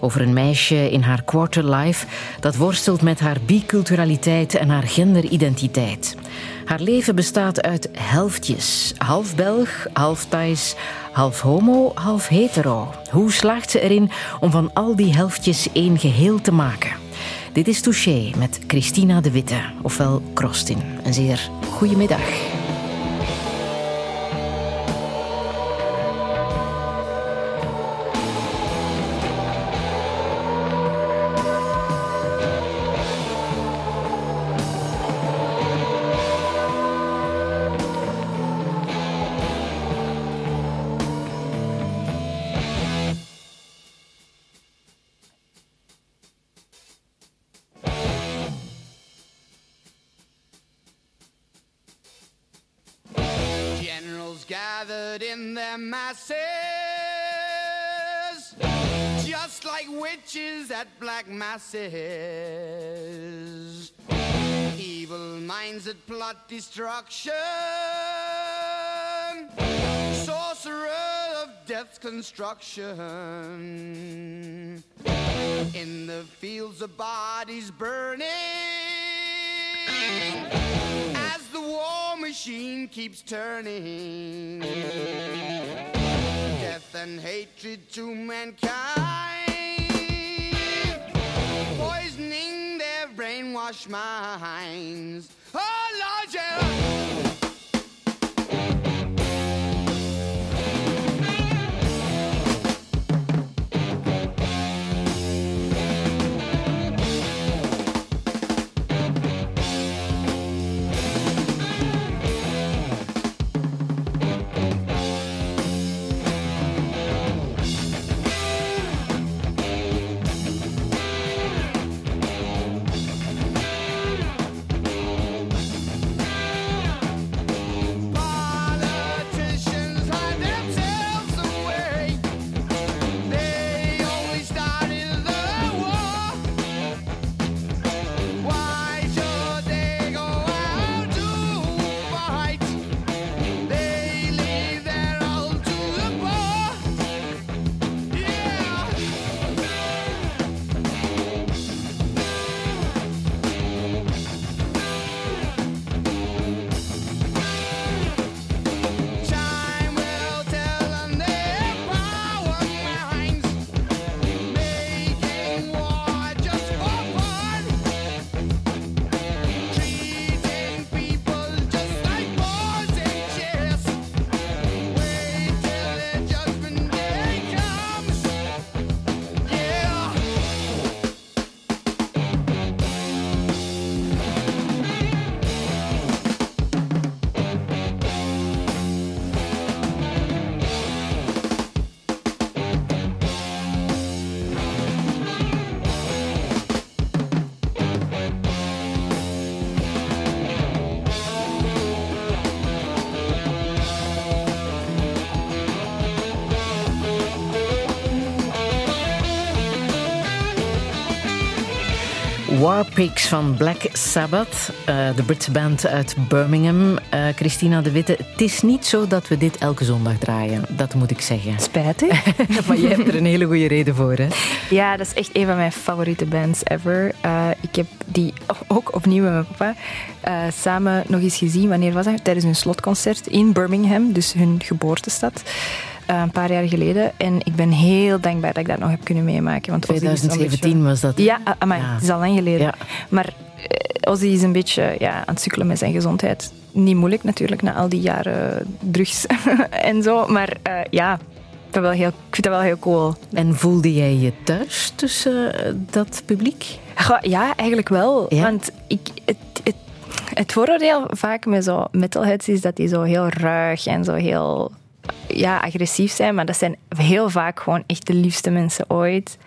Over een meisje in haar quarterlife dat worstelt met haar biculturaliteit en haar genderidentiteit. Haar leven bestaat uit helftjes. Half Belg, half Thais, half homo, half hetero. Hoe slaagt ze erin om van al die helftjes één geheel te maken? Dit is Touché met Christina de Witte, ofwel Krostin. Een zeer goede middag. Masses, just like witches at black masses. Evil minds that plot destruction, sorcerer of death's construction. In the fields of bodies burning as the war machine keeps turning. And hatred to mankind, poisoning their brainwashed minds. Oh Lord, yeah. Warpigs van Black Sabbath, eh, de Britse band uit Birmingham. Eh, Christina de Witte, het is niet zo dat we dit elke zondag draaien. Dat moet ik zeggen. Spijtig. maar je hebt er een hele goede reden voor, hè? Ja, dat is echt een van mijn favoriete bands ever. Eh, ik heb die ook opnieuw met mijn papa samen nog eens gezien. Wanneer was dat? Tijdens hun slotconcert in Birmingham, dus hun geboortestad. Een paar jaar geleden. En ik ben heel dankbaar dat ik dat nog heb kunnen meemaken. Want Ozzy is een 2017 beetje- was dat. hè? Ja, ah, maar Ja. het is al lang geleden. Ja. Maar eh, Ozzy is een beetje ja, aan het sukkelen met zijn gezondheid. Niet moeilijk natuurlijk, na al die jaren drugs en zo. Maar eh, ja, ik vind, dat wel heel, ik vind dat wel heel cool. En voelde jij je thuis tussen eh, dat publiek? Ja, eigenlijk wel. Ja? Want ik, het, het, het vooroordeel vaak met zo metalheads is dat die zo heel ruig en zo heel ja, agressief zijn. Maar dat zijn heel vaak gewoon echt de liefste mensen ooit.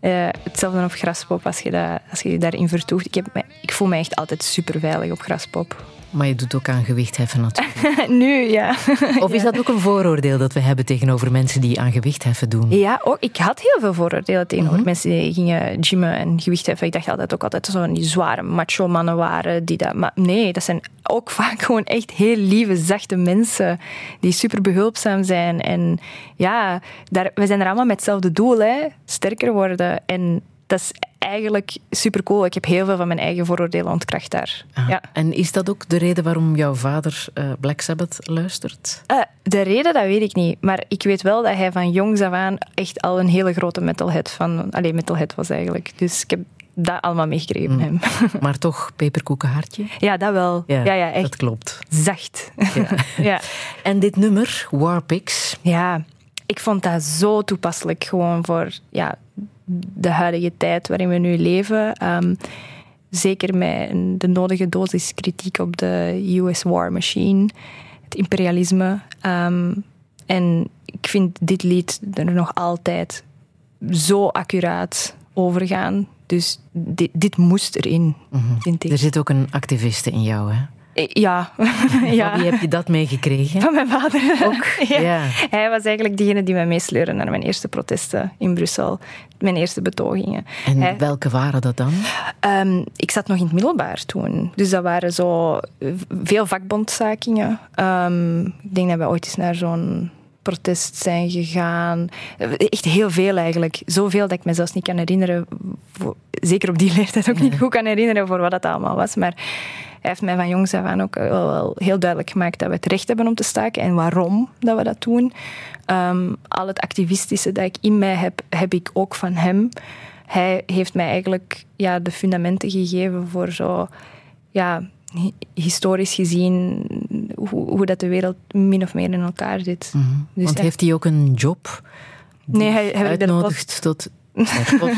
Eh, hetzelfde op Graspop, als je, als je daarin vertoeft. Ik, heb ik voel me echt altijd super veilig op Graspop. Maar je doet ook aan gewicht heffen natuurlijk. nu, ja. Of is dat ook een vooroordeel dat we hebben tegenover mensen die aan gewicht heffen doen? Ja, ook, ik had heel veel vooroordelen tegenover mensen die gingen gymmen en gewicht heffen. Ik dacht altijd ook altijd zo die zware macho mannen waren. Die dat, maar nee, dat zijn ook vaak gewoon echt heel lieve, zachte mensen die super behulpzaam zijn. En ja, daar, we zijn er allemaal met hetzelfde doel, hè. sterker worden. En dat is eigenlijk super cool. Ik heb heel veel van mijn eigen vooroordelen ontkracht daar. Ah, Ja. En is dat ook de reden waarom jouw vader eh, Black Sabbath luistert? Eh, de reden, dat weet ik niet. Maar ik weet wel dat hij van jongs af aan echt al een hele grote metalhead van... Allee, metalhead was eigenlijk. Dus ik heb dat allemaal meegekregen van hem. Maar toch peperkoekenhartje? Ja, dat wel. Ja, ja, echt Dat klopt. zacht. Ja. ja. En dit nummer, Warpix, ja, ik vond dat zo toepasselijk gewoon voor ja, de huidige tijd waarin we nu leven. Ehm, zeker met de nodige dosis kritiek op de US War Machine, het imperialisme. Ehm, en ik vind dit lied er nog altijd zo accuraat over gaan. Dus dit, dit moest erin, vind ik. er zit ook een activiste in jou, hè? Eh, Ja. ja. Van wie heb je dat meegekregen? Van mijn vader. Ook? ja. Ja. Hij was eigenlijk degene die mij meesleurde naar mijn eerste protesten in Brussel. Mijn eerste betogingen. En Hij- welke waren dat dan? Ehm, ik zat nog in het middelbaar toen. Dus dat waren zo eh, veel vakbondstakingen. Ehm, ik denk dat we ooit eens naar zo'n protest zijn gegaan. Eh, Echt heel veel eigenlijk. Zoveel dat ik me zelfs niet kan herinneren. zeker op die leeftijd ook niet goed kan herinneren voor wat dat allemaal was. Maar hij heeft mij van jongs af aan ook wel, wel heel duidelijk gemaakt dat we het recht hebben om te staken en waarom dat we dat doen. Ehm, al het activistische dat ik in mij heb, heb ik ook van hem. Hij heeft mij eigenlijk ja, de fundamenten gegeven voor zo, ja, hi- historisch gezien, hoe, hoe dat de wereld min of meer in elkaar zit. Dus Mhm. Want hij- heeft hij ook een job? die Nee, hij- hij uitnodigt tot?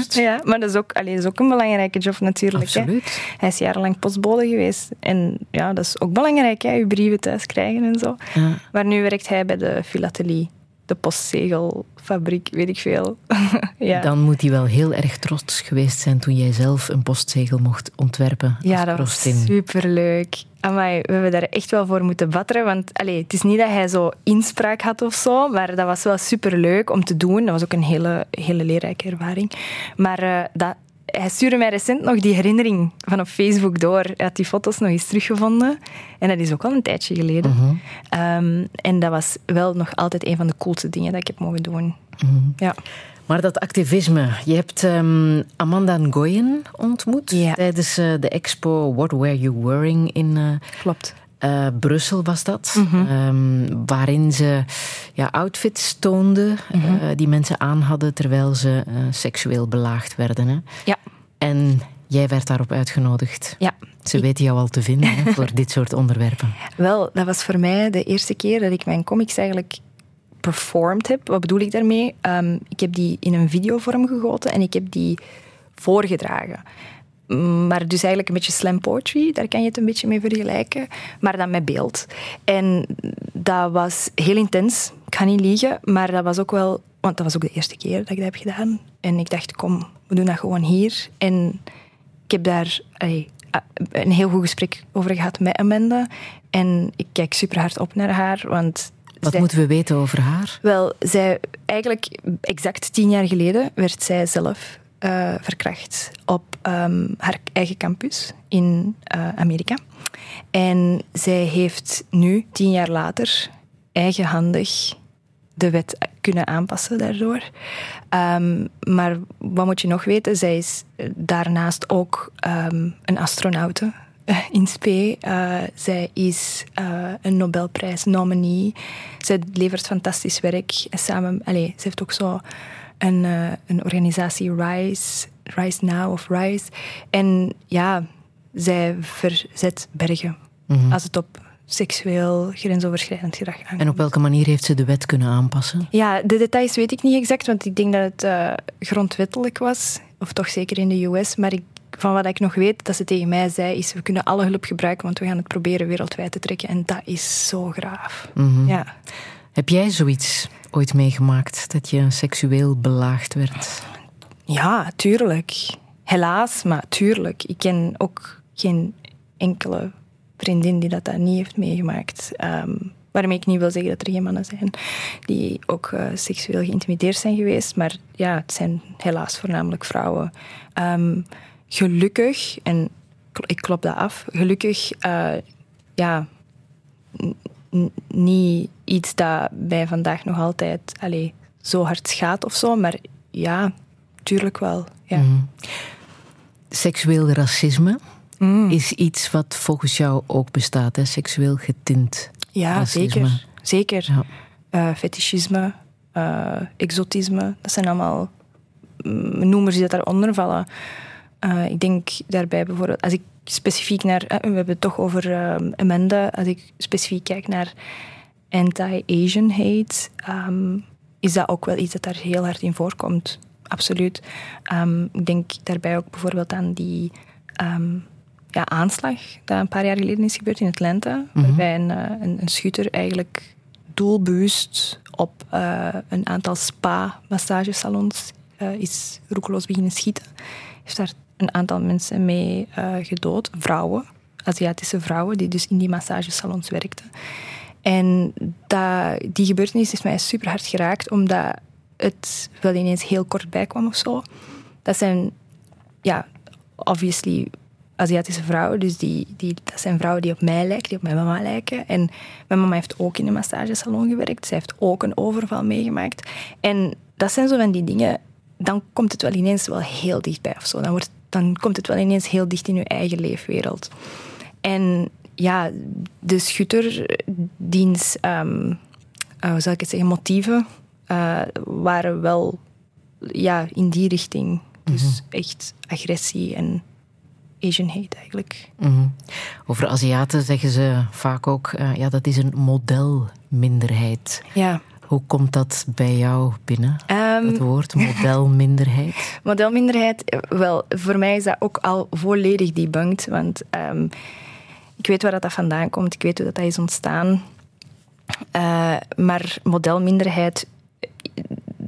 Ja, maar dat is, ook, allee, dat is ook een belangrijke job natuurlijk. hè. Absoluut. Hij is jarenlang postbode geweest. En ja, dat is ook belangrijk, hè, je brieven thuis krijgen en zo. Ja. Maar nu werkt hij bij de filatelie, de postzegelfabriek, weet ik veel. ja. Dan moet hij wel heel erg trots geweest zijn toen jij zelf een postzegel mocht ontwerpen. Ja, als dat was superleuk. Amai, we hebben daar echt wel voor moeten batteren. Want allee, het is niet dat hij zo inspraak had of zo, maar dat was wel superleuk om te doen. Dat was ook een hele, hele leerrijke ervaring. Maar eh, dat, hij stuurde mij recent nog die herinnering van op Facebook door. Hij had die foto's nog eens teruggevonden. En dat is ook al een tijdje geleden. Mhm. Ehm, en dat was wel nog altijd een van de coolste dingen dat ik heb mogen doen. Mhm. Ja. Maar dat activisme, je hebt ehm, Amanda Ngoyen ontmoet Ja. tijdens eh, de expo What Were You Wearing in eh, Klopt. Eh, Brussel was dat. Mhm. Ehm, waarin ze ja, outfits toonde Mhm. eh, die mensen aan hadden terwijl ze eh, seksueel belaagd werden. Hè? Ja. En jij werd daarop uitgenodigd. Ja. Ze weten jou al te vinden hè, voor dit soort onderwerpen. Wel, dat was voor mij de eerste keer dat ik mijn comics eigenlijk performed heb. Wat bedoel ik daarmee? Ehm, ik heb die in een videovorm gegoten en ik heb die voorgedragen. Mm, Maar dus eigenlijk een beetje slam poetry, daar kan je het een beetje mee vergelijken, maar dan met beeld. En dat was heel intens, ik ga niet liegen, maar dat was ook wel, want dat was ook de eerste keer dat ik dat heb gedaan. En ik dacht, kom, we doen dat gewoon hier. En ik heb daar allee, a- een heel goed gesprek over gehad met Amanda. En ik kijk super hard op naar haar, want... Wat zij- moeten we weten over haar? Wel, zij, eigenlijk exact tien jaar geleden werd zij zelf eh, verkracht op ehm, haar eigen campus in eh, Amerika. En zij heeft nu, tien jaar later, eigenhandig de wet kunnen aanpassen daardoor. Ehm, maar wat moet je nog weten? Zij is eh, daarnaast ook ehm, een astronaute in spe. Zij is een Nobelprijs-nominee. Zij levert fantastisch werk. En samen, allez, ze heeft ook zo een, uh, een organisatie Rise, Rise Now of Rise. En ja, zij verzet bergen Mhm. als het op seksueel grensoverschrijdend gedrag aankomt. En op welke manier heeft ze de wet kunnen aanpassen? Ja, de details weet ik niet exact, want ik denk dat het uh, grondwettelijk was. Of toch zeker in de US. Maar ik, van wat ik nog weet, dat ze tegen mij zei, is we kunnen alle hulp gebruiken, want we gaan het proberen wereldwijd te trekken. En dat is zo graaf. Mhm. Ja. Heb jij zoiets ooit meegemaakt, dat je seksueel belaagd werd? Ja, tuurlijk. Helaas, maar tuurlijk. Ik ken ook geen enkele vriendin die dat, niet heeft meegemaakt. Um, waarmee ik niet wil zeggen dat er geen mannen zijn die ook uh, seksueel geïntimideerd zijn geweest. Maar ja, het zijn helaas voornamelijk vrouwen. Um, gelukkig, en ik klop dat af, gelukkig, uh, ja, niet iets dat bij vandaag nog altijd allez, zo hard schaadt of zo. Maar ja, tuurlijk wel. Ja. Mm. Seksueel racisme mm. is iets wat volgens jou ook bestaat, hè? seksueel getint. Ja, racisme. zeker. Zeker. Ja. Uh, fetischisme, uh, exotisme, dat zijn allemaal noemers die daaronder vallen. Uh, ik denk daarbij bijvoorbeeld, als ik specifiek naar, we hebben het toch over Amanda, als ik specifiek kijk naar anti-Asian hate, um, is dat ook wel iets dat daar heel hard in voorkomt. Absoluut. Um, ik denk daarbij ook bijvoorbeeld aan die um, ja, aanslag dat een paar jaar geleden is gebeurd in Atlanta, mm -hmm. waarbij een, een, een, schutter eigenlijk doelbewust op uh, een aantal spa-massagesalons uh, is roekeloos beginnen schieten. Heeft daar een aantal mensen mee uh, gedood, vrouwen, Aziatische vrouwen, die dus in die massagesalons werkten. En dat, die gebeurtenis is mij super hard geraakt, omdat het wel ineens heel kort bij kwam of zo. Dat zijn, ja, obviously Aziatische vrouwen, dus die, die, dat zijn vrouwen die op mij lijken, die op mijn mama lijken. En mijn mama heeft ook in een massagesalon gewerkt, zij heeft ook een overval meegemaakt. En dat zijn zo van die dingen, dan komt het wel ineens wel heel dichtbij of zo. Dan, wordt, dan komt het wel ineens heel dicht in je eigen leefwereld. En ja, de schutter, diens, um, uh, hoe zal ik het zeggen, motieven uh, waren wel ja, in die richting. Dus mm-hmm. echt agressie en Asian hate eigenlijk. Mm-hmm. Over Aziaten zeggen ze vaak ook, uh, ja, dat is een modelminderheid. Ja. Hoe komt dat bij jou binnen, um, het woord modelminderheid? modelminderheid, wel, voor mij is dat ook al volledig debunked, want um, ik weet waar dat vandaan komt, ik weet hoe dat, dat is ontstaan. Uh, maar modelminderheid,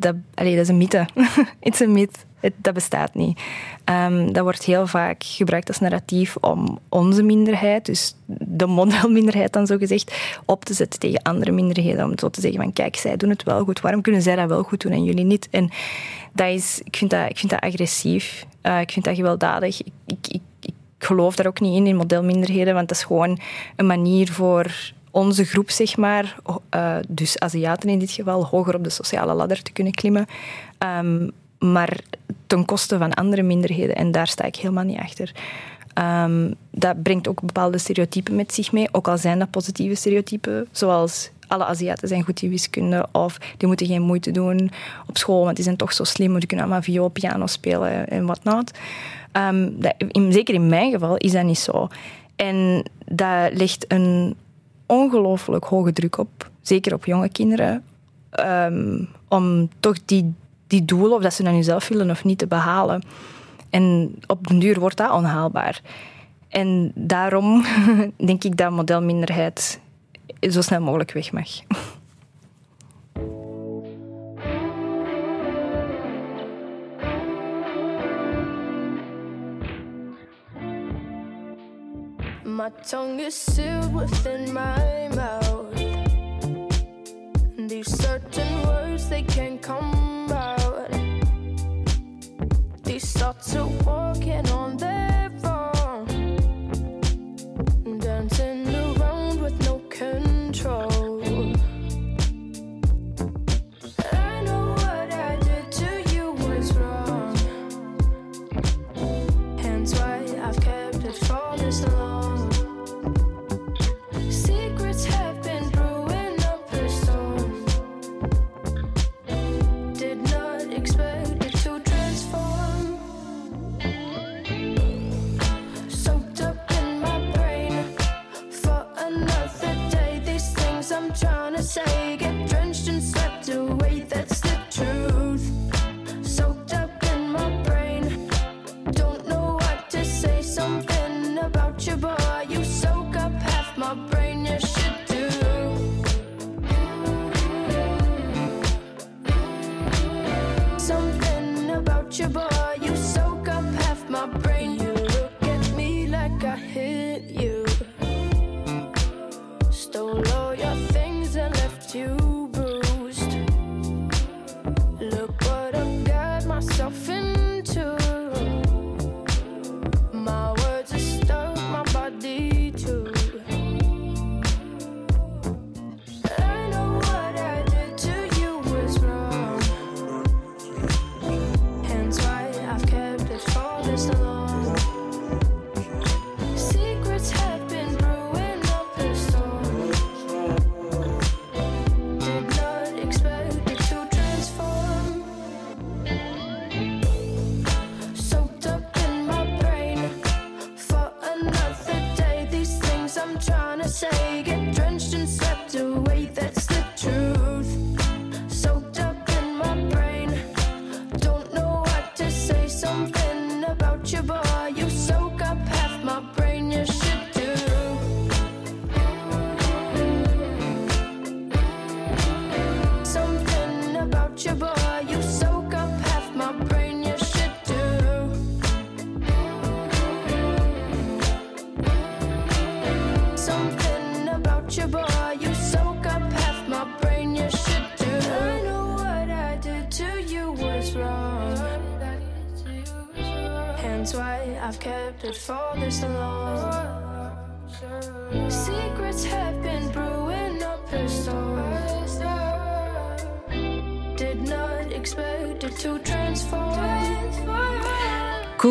dat, allee, dat is een mythe. Het is een mythe. Dat bestaat niet. Um, dat wordt heel vaak gebruikt als narratief om onze minderheid, dus de modelminderheid dan zo gezegd, op te zetten tegen andere minderheden. Om zo te zeggen van kijk, zij doen het wel goed, waarom kunnen zij dat wel goed doen en jullie niet? En dat is, ik, vind dat, ik vind dat agressief. Uh, ik vind dat gewelddadig. Ik, ik, ik, ik geloof daar ook niet in, in modelminderheden, want dat is gewoon een manier voor onze groep, zeg maar, uh, dus Aziaten in dit geval, hoger op de sociale ladder te kunnen klimmen. Um, maar ten koste van andere minderheden. En daar sta ik helemaal niet achter. Um, dat brengt ook bepaalde stereotypen met zich mee, ook al zijn dat positieve stereotypen, zoals alle Aziaten zijn goed in wiskunde of die moeten geen moeite doen op school, want die zijn toch zo slim, die kunnen allemaal viool, piano spelen en whatnot. Um, dat, in, zeker in mijn geval is dat niet zo. En dat legt een ongelooflijk hoge druk op, zeker op jonge kinderen, um, om toch die die doelen, of dat ze nu zelf willen of niet, te behalen. En op den duur wordt dat onhaalbaar. En daarom denk ik dat modelminderheid zo snel mogelijk weg mag. My tongue is sealed within my mouth. These certain words, they can't come out. slowly start to walking on their say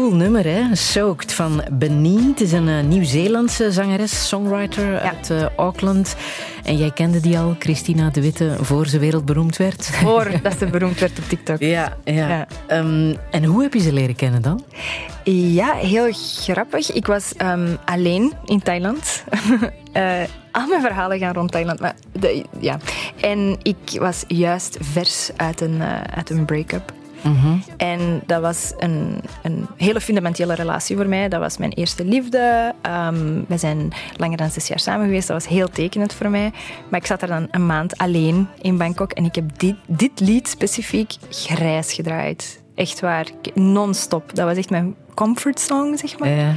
Cool nummer, hè? Soaked van Benin. Het is een eh, Nieuw-Zeelandse zangeres, songwriter uit eh, Auckland. En jij kende die al, Christina de Witte, voor ze wereldberoemd werd. Voor dat ze beroemd werd op TikTok. Ja, ja. Ja. Ehm, en hoe heb je ze leren kennen dan? Ja, heel grappig. Ik was ehm, alleen in Thailand. Eh, al mijn verhalen gaan rond Thailand. Maar de, ja. En ik was juist vers uit een, uit een break-up. En dat was een, een hele fundamentele relatie voor mij. Dat was mijn eerste liefde. Ehm, we zijn langer dan zes jaar samen geweest. Dat was heel tekenend voor mij. Maar ik zat er dan een maand alleen in Bangkok. En ik heb dit, dit lied specifiek grijs gedraaid. Echt waar. Non-stop. Dat was echt mijn comfort song, zeg maar. Ja.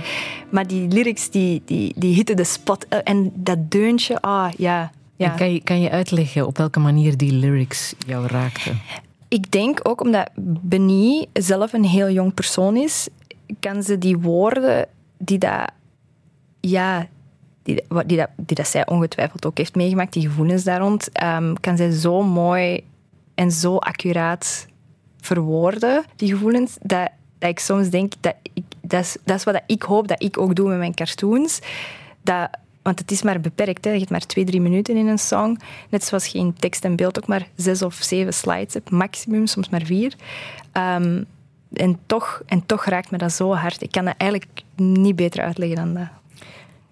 Maar die lyrics, die, die, die hitten de spot. Eh, En dat deuntje, ah, ja. ja. En kan, je, kan je uitleggen op welke manier die lyrics jou raakten? Ik denk ook omdat Beni zelf een heel jong persoon is, kan ze die woorden die dat, ja, die, die, dat, die dat zij ongetwijfeld ook heeft meegemaakt, die gevoelens daar rond, ehm, kan zij zo mooi en zo accuraat verwoorden, die gevoelens, dat, dat ik soms denk, dat, ik, dat, is, dat wat ik hoop dat ik ook doe met mijn cartoons. Dat, want het is maar beperkt, hè. je hebt maar twee, drie minuten in een song. Net zoals je in tekst en beeld ook maar zes of zeven slides hebt, maximum, soms maar vier. Ehm, en, toch, en toch raakt me dat zo hard. Ik kan dat eigenlijk niet beter uitleggen dan dat.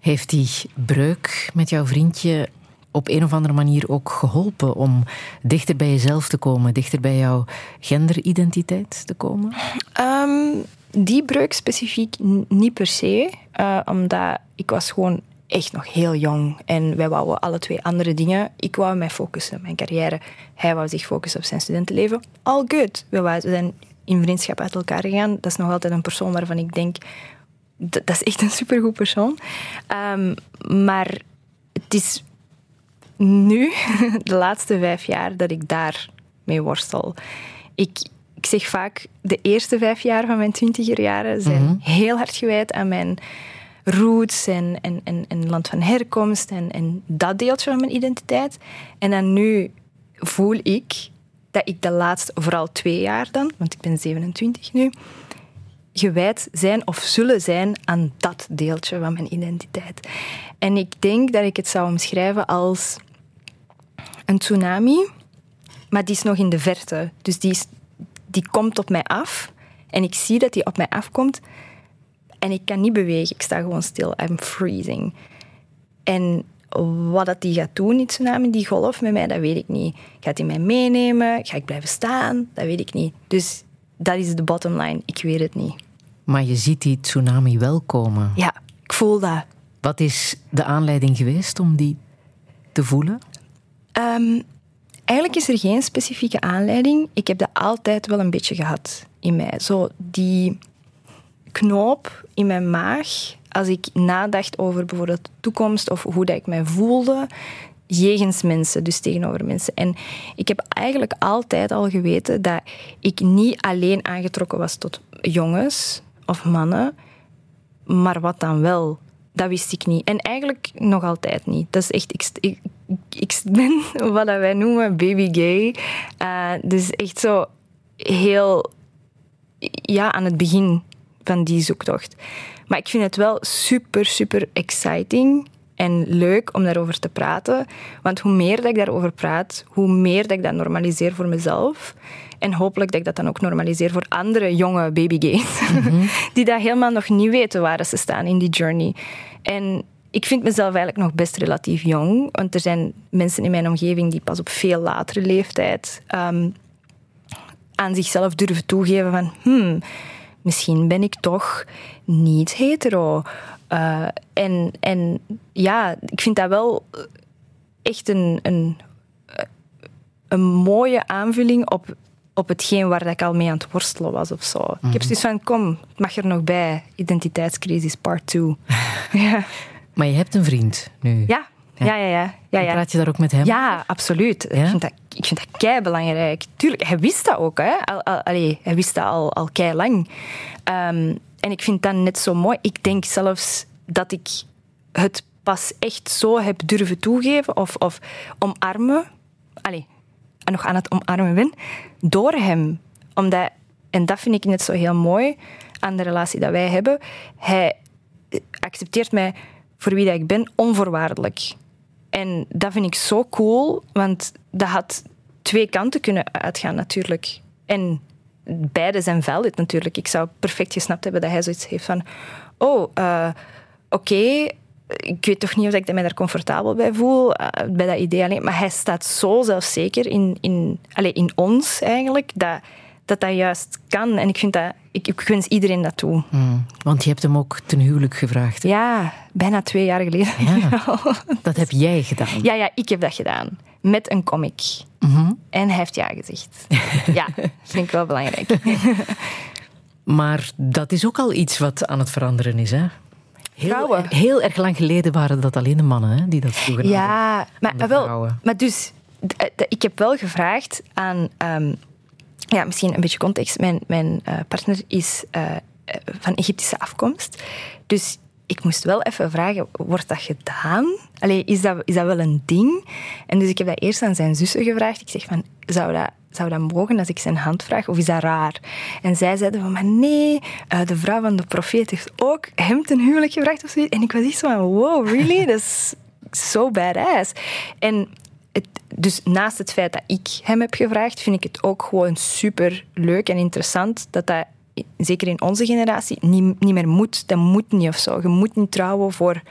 Heeft die breuk met jouw vriendje op een of andere manier ook geholpen om dichter bij jezelf te komen, dichter bij jouw genderidentiteit te komen? Ehm, die breuk specifiek niet per se, eh, omdat ik was gewoon echt nog heel jong en wij wouden alle twee andere dingen. Ik wou mij focussen op mijn carrière. Hij wou zich focussen op zijn studentenleven. All good. We zijn in vriendschap uit elkaar gegaan. Dat is nog altijd een persoon waarvan ik denk, dat, dat is echt een supergoed persoon. Ehm, maar het is nu, de laatste vijf jaar, dat ik daar mee worstel. Ik, zeg vaak, de eerste vijf jaar van mijn twintiger zijn heel hard gewijd aan mijn roots en, land van herkomst en, en dat deeltje van mijn identiteit. En dan nu voel ik dat ik de laatste, vooral twee jaar dan, want ik ben 27 nu, gewijd zijn of zullen zijn aan dat deeltje van mijn identiteit. En ik denk dat ik het zou omschrijven als een tsunami, maar die is nog in de verte. Dus die, is, die komt op mij af en ik zie dat die op mij afkomt en ik kan niet bewegen. Ik sta gewoon stil. I'm freezing. En wat dat die gaat doen, die tsunami, die golf met mij, dat weet ik niet. Gaat hij mij meenemen? Ga ik blijven staan? Dat weet ik niet. Dus dat is de bottom line. Ik weet het niet. Maar je ziet die tsunami wel komen. Ja, ik voel dat. Wat is de aanleiding geweest om die te voelen? Ehm, eigenlijk is er geen specifieke aanleiding. Ik heb dat altijd wel een beetje gehad in mij. Zo die knoop in mijn maag als ik nadacht over bijvoorbeeld de toekomst of hoe dat ik mij voelde jegens mensen, dus tegenover mensen. En ik heb eigenlijk altijd al geweten dat ik niet alleen aangetrokken was tot jongens of mannen, maar wat dan wel. Dat wist ik niet. En eigenlijk nog altijd niet. Dat is echt... Ik, ik, ik ben wat wij noemen baby gay. Uh, dus echt zo heel... Ja, aan het begin van die zoektocht. Maar ik vind het wel super, super exciting en leuk om daarover te praten. Want hoe meer dat ik daarover praat, hoe meer dat ik dat normaliseer voor mezelf. En hopelijk dat ik dat dan ook normaliseer voor andere jonge babygays. Die dat helemaal nog niet weten waar ze staan in die journey. En ik vind mezelf eigenlijk nog best relatief jong. Want er zijn mensen in mijn omgeving die pas op veel latere leeftijd um, aan zichzelf durven toegeven van... Hmm, misschien ben ik toch niet hetero. Uh, en, en ja, ik vind dat wel echt een, een, een mooie aanvulling op, op hetgeen waar ik al mee aan het worstelen was of zo. Ik heb zoiets van, kom, het mag er nog bij. Identiteitscrisis part 2. ja. Maar je hebt een vriend nu. Ja, ja, ja, ja. ja, ja. Praat je daar ook met hem? Ja, absoluut. Ik vind dat, ik vind dat kei belangrijk. Tuurlijk, hij wist dat ook. Hè. Al, al, allee, hij wist dat al, al kei lang. Um, en ik vind dat net zo mooi. Ik denk zelfs dat ik het pas echt zo heb durven toegeven of, of omarmen. Allee, en nog aan het omarmen ben. Door hem. Omdat, en dat vind ik net zo heel mooi aan de relatie dat wij hebben. Hij accepteert mij voor wie dat ik ben onvoorwaardelijk. En dat vind ik zo cool, want dat had twee kanten kunnen uitgaan natuurlijk. En beide zijn valid natuurlijk. Ik zou perfect gesnapt hebben dat hij zoiets heeft van... Oh, uh, oké, ik weet toch niet of ik mij daar comfortabel bij voel, uh, bij dat idee alleen. Maar hij staat zo zelfzeker in, in, allez, in ons eigenlijk, dat dat dat juist kan. En ik, vind dat, ik, ik wens iedereen dat toe. Mm, want je hebt hem ook ten huwelijk gevraagd. Ja, bijna twee jaar geleden. Ja, dat heb jij gedaan. Ja, ja, ik heb dat gedaan. Met een comic. Mm -hmm. En hij heeft ja gezegd. ja, vind ik wel belangrijk. maar dat is ook al iets wat aan het veranderen is, hè? Heel, heel erg lang geleden waren dat alleen de mannen hè, die dat vroeger ja, hadden. Maar, wel, maar dus, ik heb wel gevraagd aan um, ja, misschien een beetje context. Mijn, mijn uh, partner is uh, van Egyptische afkomst. Dus ik moest wel even vragen, wordt dat gedaan? Allee, is, dat, is dat wel een ding? En dus ik heb dat eerst aan zijn zussen gevraagd. Ik zeg van, zou dat, zou dat mogen als ik zijn hand vraag? Of is dat raar? En zij zeiden van, maar nee, de vrouw van de profeet heeft ook hem ten huwelijk gevraagd of zoiets. En ik was echt zo van, wow, really? Dat is zo badass. En het, dus naast het feit dat ik hem heb gevraagd, vind ik het ook gewoon super leuk en interessant dat dat, zeker in onze generatie, niet, niet meer moet. Dat moet niet of zo. Je moet niet trouwen voor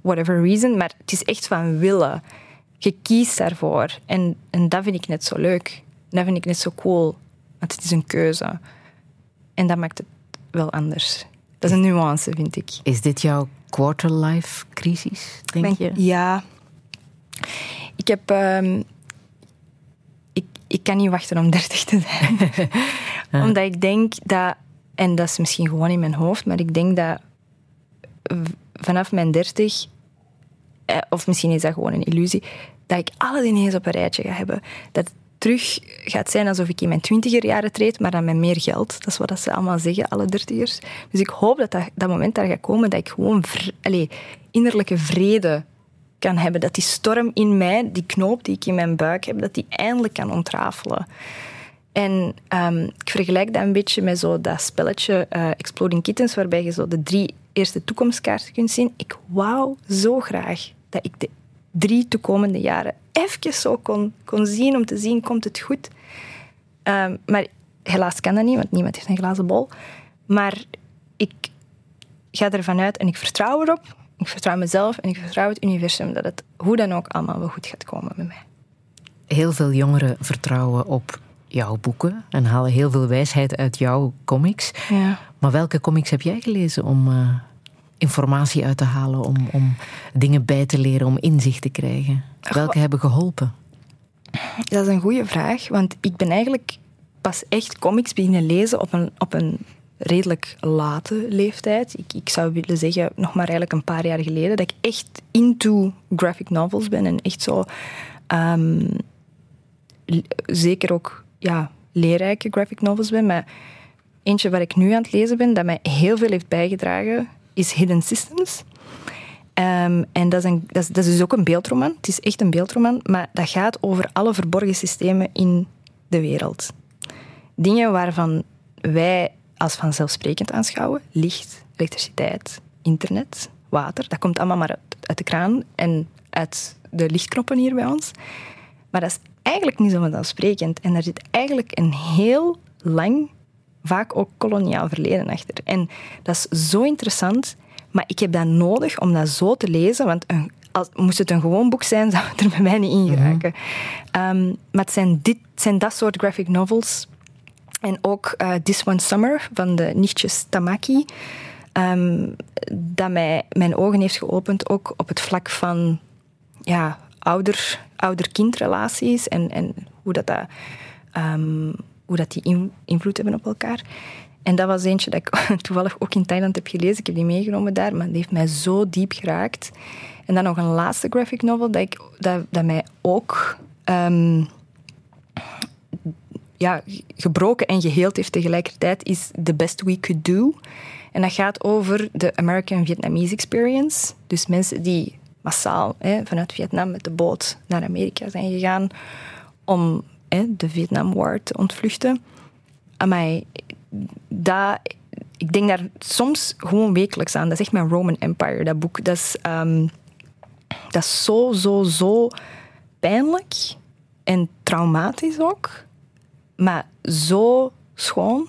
whatever reason, maar het is echt van willen. Je kiest daarvoor. En, en dat vind ik net zo leuk. Dat vind ik net zo cool. Want het is een keuze. En dat maakt het wel anders. Dat is een nuance, vind ik. Is dit jouw quarter-life crisis, denk ben, je? Ja. Ik heb... Um, ik, ik kan niet wachten om dertig te zijn. ja. Omdat ik denk dat... En dat is misschien gewoon in mijn hoofd, maar ik denk dat vanaf mijn dertig... Of misschien is dat gewoon een illusie. Dat ik alles ineens op een rijtje ga hebben. Dat terug gaat zijn alsof ik in mijn twintiger jaren treed, maar dan met meer geld. Dat is wat dat ze allemaal zeggen, alle dertigers. Dus ik hoop dat, dat dat moment daar gaat komen dat ik gewoon vr- allee, innerlijke vrede kan hebben. Dat die storm in mij, die knoop die ik in mijn buik heb, dat die eindelijk kan ontrafelen. En ehm, ik vergelijk dat een beetje met zo dat spelletje eh, Exploding Kittens, waarbij je zo de drie eerste toekomstkaarten kunt zien. Ik wou zo graag dat ik de drie toekomende jaren even zo kon, kon zien, om te zien, komt het goed? Ehm, maar helaas kan dat niet, want niemand heeft een glazen bol. Maar ik ga ervan uit en ik vertrouw erop. Ik vertrouw mezelf en ik vertrouw het universum dat het hoe dan ook allemaal wel goed gaat komen met mij. Heel veel jongeren vertrouwen op jouw boeken en halen heel veel wijsheid uit jouw comics. Ja. Maar welke comics heb jij gelezen om eh, informatie uit te halen, om, om dingen bij te leren, om inzicht te krijgen? Welke hebben geholpen? Dat is een goede vraag, want ik ben eigenlijk pas echt comics beginnen lezen op een, op een redelijk late leeftijd. Ik, ik zou willen zeggen, nog maar eigenlijk een paar jaar geleden, dat ik echt into graphic novels ben en echt zo ehm, zeker ook ja, leerrijke graphic novels ben. Maar eentje waar ik nu aan het lezen ben, dat mij heel veel heeft bijgedragen, is Hidden Systems. Ehm, en dat is, dat, is, dat is dus ook een beeldroman. Het is echt een beeldroman, maar dat gaat over alle verborgen systemen in de wereld. Dingen waarvan wij als vanzelfsprekend aanschouwen. Licht, elektriciteit, internet, water. Dat komt allemaal maar uit, uit de kraan en uit de lichtknoppen hier bij ons. Maar dat is eigenlijk niet zo vanzelfsprekend. En daar zit eigenlijk een heel lang, vaak ook koloniaal verleden achter. En dat is zo interessant, maar ik heb dat nodig om dat zo te lezen, want een, als, moest het een gewoon boek zijn, zou het er bij mij niet in geraken. Ehm, maar het zijn, dit, het zijn dat soort graphic novels. En ook eh, This One Summer van de nichtjes Tamaki. ehm, dat mij mijn ogen heeft geopend, ook op het vlak van ja, ouder, ouder-kindrelaties en, en hoe, dat, dat, ehm, hoe dat die in- invloed hebben op elkaar. En dat was eentje dat ik toevallig ook in Thailand heb gelezen. Ik heb die meegenomen daar, maar die heeft mij zo diep geraakt. En dan nog een laatste graphic novel dat, ik, dat, dat mij ook ehm, ja, gebroken en geheeld heeft tegelijkertijd, is The Best We Could Do. En dat gaat over de American Vietnamese Experience. Dus mensen die massaal hè, vanuit Vietnam met de boot naar Amerika zijn gegaan om hè, de Vietnam War te ontvluchten. Amai, dat, ik denk daar soms gewoon wekelijks aan. Dat is echt mijn Roman Empire, dat boek. Dat is, ehm, dat is zo, zo, zo pijnlijk en traumatisch ook. Maar zo schoon.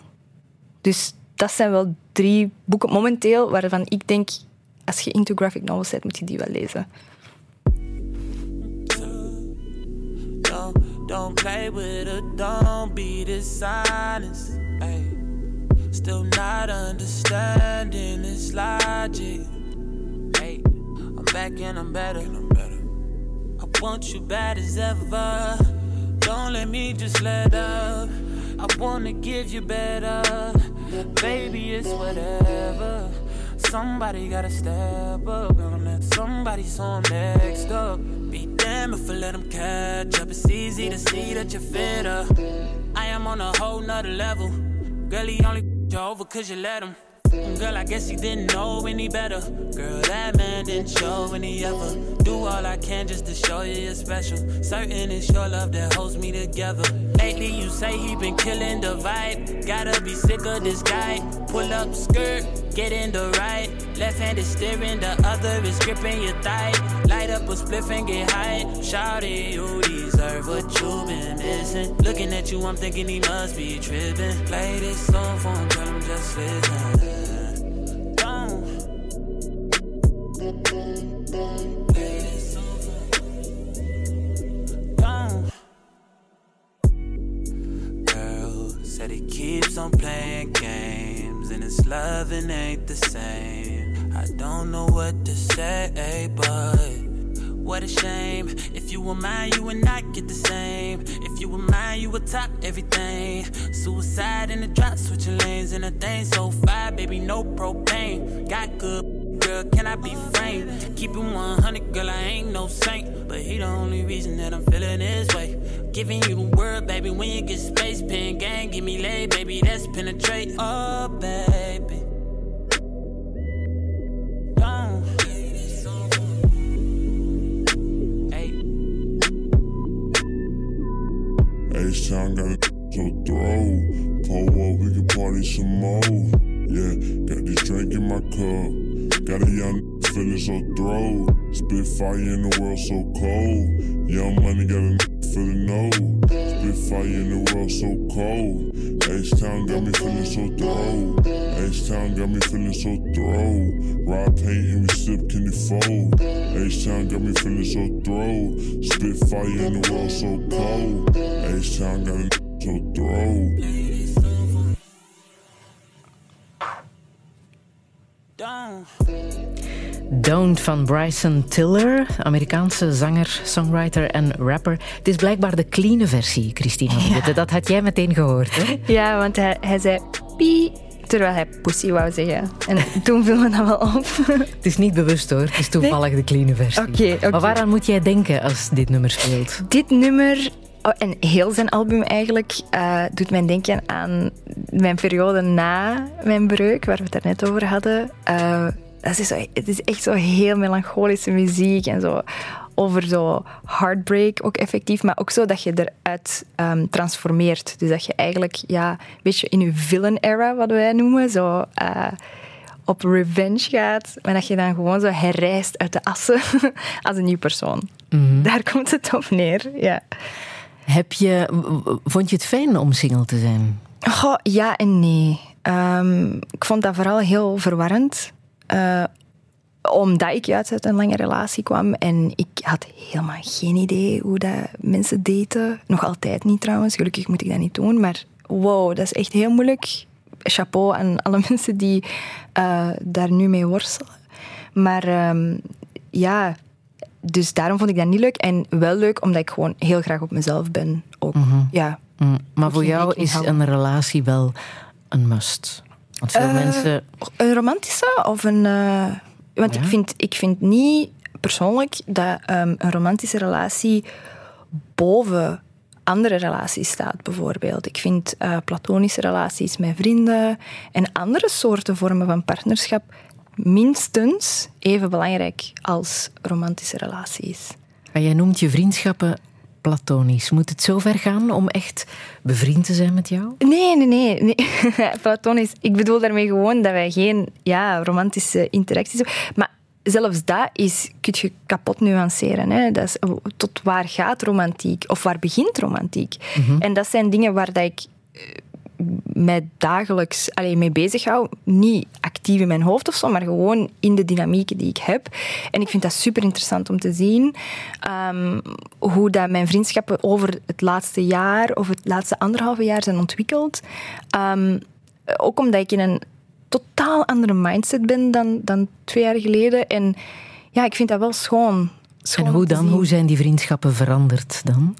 Dus dat zijn wel drie boeken momenteel waarvan ik denk, als je into graphic novels bent, moet je die wel lezen. Don't, play with her, don't be dishonest. Ay. Still not understanding this logic. Hey, I'm back and I'm better. I'm better. I want you bad as ever. Don't let me just let up. I wanna give you better. Baby, it's whatever. Somebody gotta step up on that. Somebody saw next up. Be damn if I let them catch up. It's easy to see that you're fitter. I am on a whole nother level. Girl, he only you over cause you let him. Girl, I guess he didn't know any better. Girl, that man didn't show any ever. Do all I can just to show you you're special. Certain it's your love that holds me together. Lately, you say he been killing the vibe. Gotta be sick of this guy. Pull up skirt, get in the right. Left hand is steering, the other is gripping your thigh. Light up a spliff and get high. Shout it, you deserve what you've been missing. Looking at you, I'm thinking he must be tripping. Play this song for him, tell him just listen. Switching lanes and it's loving hate the same. I don't know what to say babe What a shame. If you were mine you would not get the same. If you were mine you would top everything. Suicide in the trap switch your lanes in a thing. So fire, baby, no propane. Got good. Girl, can I be framed? Keep it 100, girl, I ain't no saint. But he the only reason that I'm feeling this way. Giving you the word, baby. When you get space, pen gang, give me lay, baby. Let's penetrate. Oh, baby. Fire in the world so cold. Young money got a feeling. Spit fire in the world so cold. H-Town got me feeling so throw. H-Town got me feeling so throw. Ride paint and we sip candy fold. H-Town got me feeling so throw. Spit fire in the world so cold. H-Town got a Don't van Bryson Tiller, Amerikaanse zanger, songwriter en rapper. Het is blijkbaar de clean versie, Christina. Ja. Dat had jij meteen gehoord, hè? Ja, want hij, hij zei pie terwijl hij pussy wou zeggen. En toen viel me dat wel op. Het is niet bewust hoor, het is toevallig de clean versie. Oké. Maar waaraan moet jij denken als dit nummer speelt? Dit nummer, oh, en heel zijn album eigenlijk, eh, doet mij denken aan mijn periode na mijn breuk, waar we het net over hadden. Eh, dat is zo, het is echt zo heel melancholische muziek en zo over zo heartbreak ook effectief, maar ook zo dat je eruit ehm, transformeert. Dus dat je eigenlijk ja, een beetje in je villain era, wat wij noemen, zo eh, op revenge gaat, maar dat je dan gewoon zo herrijst uit de assen als een nieuw persoon. Daar komt het op neer, ja. Heb je, vond je het fijn om single te zijn? Ja en nee. Ehm, ik vond dat vooral heel verwarrend. Eh, omdat ik juist uit een lange relatie kwam en ik had helemaal geen idee hoe dat mensen daten. Nog altijd niet trouwens, gelukkig moet ik dat niet doen. Maar wow, dat is echt heel moeilijk. Chapeau aan alle mensen die eh, daar nu mee worstelen. Maar ehm, ja, dus daarom vond ik dat niet leuk. En wel leuk omdat ik gewoon heel graag op mezelf ben. Ook. Ja. Mm, Maar voor jou is een relatie wel een must. Want veel Eh, mensen... Een romantische of een. eh, want Ja. ik, vind, ik vind niet persoonlijk dat ehm, een romantische relatie boven andere relaties staat, bijvoorbeeld. Ik vind eh, platonische relaties met vrienden en andere soorten vormen van partnerschap minstens even belangrijk als romantische relaties. Maar jij noemt je vriendschappen platonisch. Moet het zo ver gaan om echt bevriend te zijn met jou? Nee, nee, nee. nee. Platonisch. Ik bedoel daarmee gewoon dat wij geen ja, romantische interacties hebben. Maar zelfs dat is, kun je kapot nuanceren. Hè? Dat is, tot waar gaat romantiek? Of waar begint romantiek? En dat zijn dingen waar dat ik eh, mij dagelijks alleen mee bezig hou. Niet actief in mijn hoofd of zo, maar gewoon in de dynamieken die ik heb. En ik vind dat super interessant om te zien ehm, hoe dat mijn vriendschappen over het laatste jaar of het laatste anderhalve jaar zijn ontwikkeld. Ehm, ook omdat ik in een totaal andere mindset ben dan, dan twee jaar geleden. En ja, ik vind dat wel schoon. schoon En hoe dan? Hoe zijn die vriendschappen veranderd dan?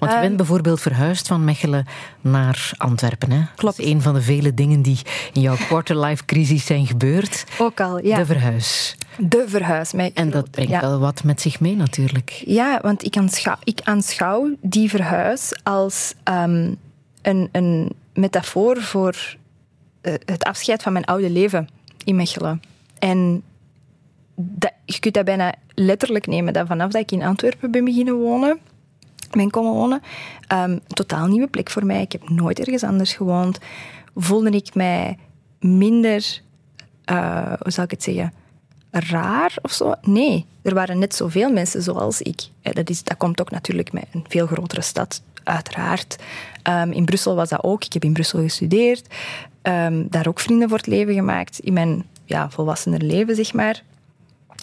Want je Ehm, bent bijvoorbeeld verhuisd van Mechelen naar Antwerpen. Hè? Klopt. Dat is een van de vele dingen die in jouw quarterlife crisis zijn gebeurd. Ook al, ja. De verhuis. De verhuis. En dat brengt ja. wel wat met zich mee natuurlijk. Ja, want ik aanschouw, ik aanschouw die verhuis als ehm, een, een metafoor voor eh, het afscheid van mijn oude leven in Mechelen. En dat, je kunt dat bijna letterlijk nemen, dat vanaf dat ik in Antwerpen ben beginnen wonen, ben komen wonen, een totaal nieuwe plek voor mij. Ik heb nooit ergens anders gewoond. Voelde ik mij minder, eh, hoe zal ik het zeggen, raar of zo? Nee, er waren net zoveel mensen zoals ik. Eh, Dat, is, dat komt ook natuurlijk met een veel grotere stad, uiteraard. Ehm, in Brussel was dat ook. Ik heb in Brussel gestudeerd. Ehm, daar ook vrienden voor het leven gemaakt. In mijn ja, volwassener leven, zeg maar.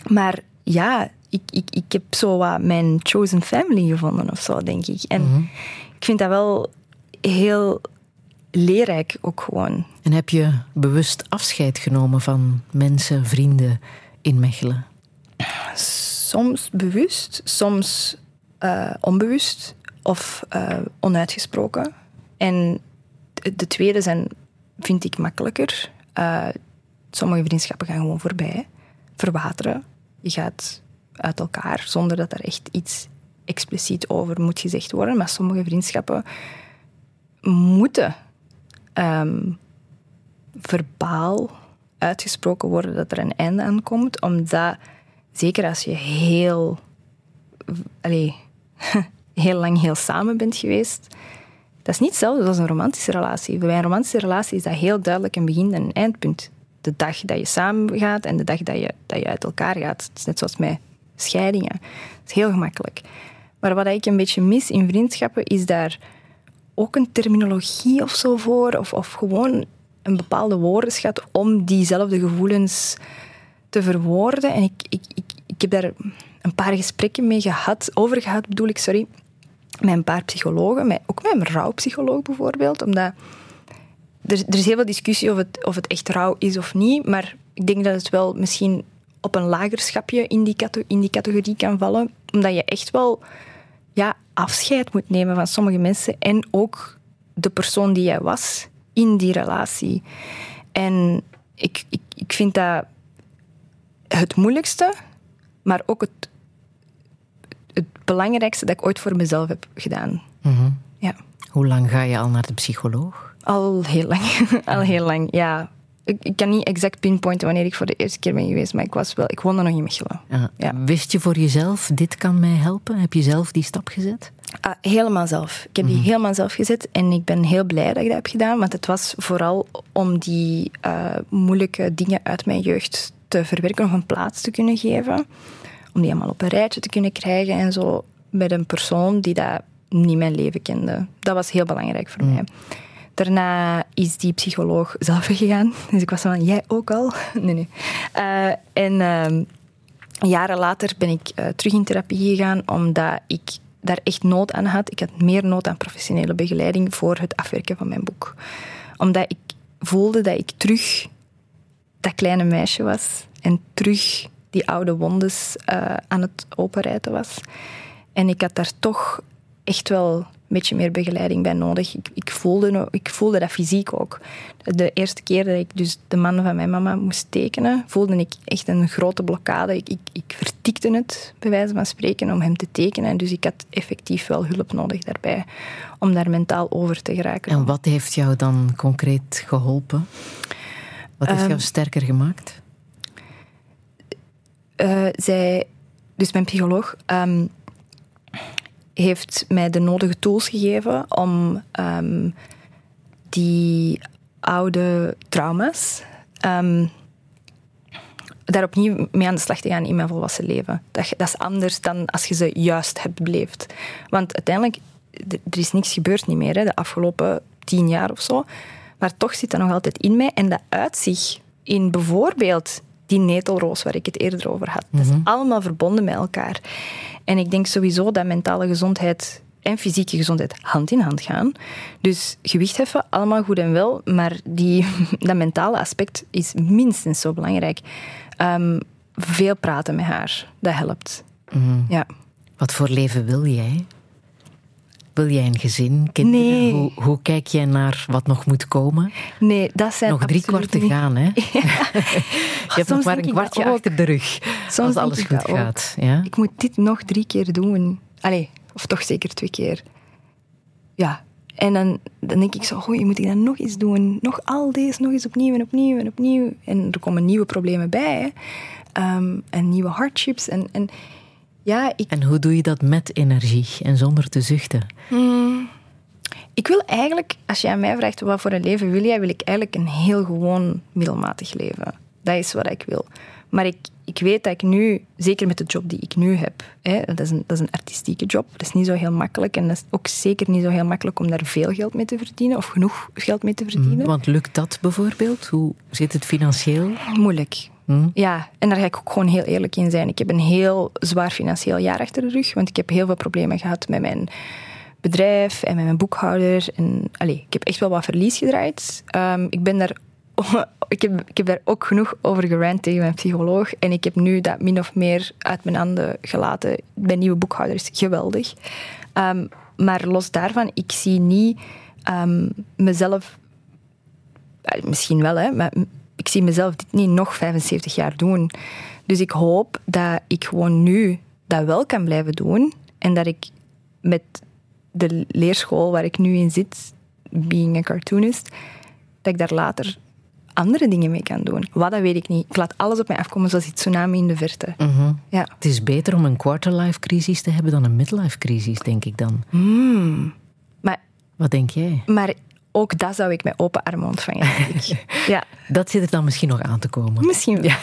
Maar ja, ik, ik, ik heb zo wat mijn chosen family gevonden of zo, denk ik. En ik vind dat wel heel leerrijk ook gewoon. En heb je bewust afscheid genomen van mensen, vrienden in Mechelen? Soms bewust, soms eh, onbewust of eh, onuitgesproken. En de, de tweede zijn, vind ik, makkelijker. Eh, sommige vriendschappen gaan gewoon voorbij, verwateren. Je gaat uit elkaar zonder dat er echt iets expliciet over moet gezegd worden, maar sommige vriendschappen moeten ehm, verbaal uitgesproken worden dat er een einde aan komt, omdat zeker als je heel, allee, heel lang heel samen bent geweest, dat is niet hetzelfde als een romantische relatie. Bij een romantische relatie is dat heel duidelijk een begin en een eindpunt. De dag dat je samen gaat en de dag dat je, dat je uit elkaar gaat. Het is net zoals met scheidingen. Het is heel gemakkelijk. Maar wat ik een beetje mis in vriendschappen, is daar ook een terminologie of zo voor, of, of gewoon een bepaalde woordenschat om diezelfde gevoelens te verwoorden. En ik, ik, ik, ik heb daar een paar gesprekken mee gehad, over gehad bedoel ik, sorry, met een paar psychologen, met, ook met een rouwpsycholoog bijvoorbeeld, omdat er, er is heel veel discussie of het, of het echt rouw is of niet, maar ik denk dat het wel misschien op een lager schapje in die, cate- in die categorie kan vallen, omdat je echt wel ja, afscheid moet nemen van sommige mensen en ook de persoon die jij was in die relatie. En ik, ik, ik vind dat het moeilijkste, maar ook het, het belangrijkste dat ik ooit voor mezelf heb gedaan. Mhm. Ja. Hoe lang ga je al naar de psycholoog? Al heel lang. Al heel lang, ja. Ik, ik kan niet exact pinpointen wanneer ik voor de eerste keer ben geweest, maar ik, was wel, ik woonde nog in Mechelen. Ja. Wist je voor jezelf, dit kan mij helpen? Heb je zelf die stap gezet? Ah, helemaal zelf. Ik heb die helemaal zelf gezet en ik ben heel blij dat ik dat heb gedaan, want het was vooral om die eh, moeilijke dingen uit mijn jeugd te verwerken of een plaats te kunnen geven. Om die allemaal op een rijtje te kunnen krijgen en zo met een persoon die dat niet mijn leven kende. Dat was heel belangrijk voor mij. Daarna is die psycholoog zelf weggegaan. Dus ik was van, jij ook al? Nee, nee. Eh, en ehm, jaren later ben ik eh, terug in therapie gegaan, omdat ik daar echt nood aan had. Ik had meer nood aan professionele begeleiding voor het afwerken van mijn boek. Omdat ik voelde dat ik terug dat kleine meisje was en terug die oude wondes eh, aan het openrijten was. En ik had daar toch echt wel beetje meer begeleiding bij nodig. Ik, ik, voelde, ik voelde dat fysiek ook. De eerste keer dat ik dus de man van mijn mama moest tekenen, voelde ik echt een grote blokkade. Ik, ik, ik vertikte het, bij wijze van spreken, om hem te tekenen. En dus ik had effectief wel hulp nodig daarbij, om daar mentaal over te geraken. En wat heeft jou dan concreet geholpen? Wat heeft Ehm, jou sterker gemaakt? Eh, zij, dus mijn psycholoog, ehm, heeft mij de nodige tools gegeven om ehm, die oude trauma's ehm, daar opnieuw mee aan de slag te gaan in mijn volwassen leven. Dat, dat is anders dan als je ze juist hebt beleefd. Want uiteindelijk, er is niks gebeurd niet meer hè, de afgelopen tien jaar of zo. Maar toch zit dat nog altijd in mij. En dat uit zich in bijvoorbeeld die netelroos waar ik het eerder over had. Dat is allemaal verbonden met elkaar. En ik denk sowieso dat mentale gezondheid en fysieke gezondheid hand in hand gaan. Dus gewicht heffen, allemaal goed en wel, maar die, dat mentale aspect is minstens zo belangrijk. Ehm, veel praten met haar, dat helpt. Mhm. Ja. Wat voor leven wil jij? Wil jij een gezin, kinderen? Nee. Hoe, hoe kijk jij naar wat nog moet komen? Nee, dat zijn Nog drie kwart te gaan, hè? Je hebt nog maar een kwartje achter de rug. Soms als alles goed gaat. Ja? Ik moet dit nog drie keer doen. Allee, of toch zeker twee keer. Ja. En dan, dan denk ik zo, goh, moet ik dat nog eens doen? Nog al deze, nog eens opnieuw en opnieuw en opnieuw. En er komen nieuwe problemen bij. Hè. Ehm, en nieuwe hardships. En, en ja, ik, En hoe doe je dat met energie en zonder te zuchten? Hmm. Ik wil eigenlijk, als je aan mij vraagt wat voor een leven wil jij, wil ik eigenlijk een heel gewoon middelmatig leven. Dat is wat ik wil. Maar ik, ik weet dat ik nu, zeker met de job die ik nu heb, hè, dat, is een, dat is een artistieke job, dat is niet zo heel makkelijk en dat is ook zeker niet zo heel makkelijk om daar veel geld mee te verdienen of genoeg geld mee te verdienen. Want lukt dat bijvoorbeeld? Hoe zit het financieel? Moeilijk. Hm? Ja, en daar ga ik ook gewoon heel eerlijk in zijn. Ik heb een heel zwaar financieel jaar achter de rug, want ik heb heel veel problemen gehad met mijn bedrijf en met mijn boekhouder. En, allee, ik heb echt wel wat verlies gedraaid. Ehm, ik, ben daar, ik, heb, ik heb daar ook genoeg over gerant tegen mijn psycholoog. En ik heb nu dat min of meer uit mijn handen gelaten. Mijn nieuwe boekhouder is geweldig. Ehm, maar los daarvan, ik zie niet ehm, mezelf eh, misschien wel, hè, ik zie mezelf dit niet nog 75 jaar doen. Dus ik hoop dat ik gewoon nu dat wel kan blijven doen En dat ik met de leerschool waar ik nu in zit, being a cartoonist, dat ik daar later andere dingen mee kan doen. Wat, dat weet ik niet. Ik laat alles op mij afkomen zoals die tsunami in de verte. Mhm. Ja. Het is beter om een quarterlife crisis te hebben dan een midlife crisis, denk ik dan. Hmm. Maar, Wat denk jij? maar ook dat zou ik met open armen ontvangen. ja, Dat zit er dan misschien nog aan te komen. misschien wel. Ja.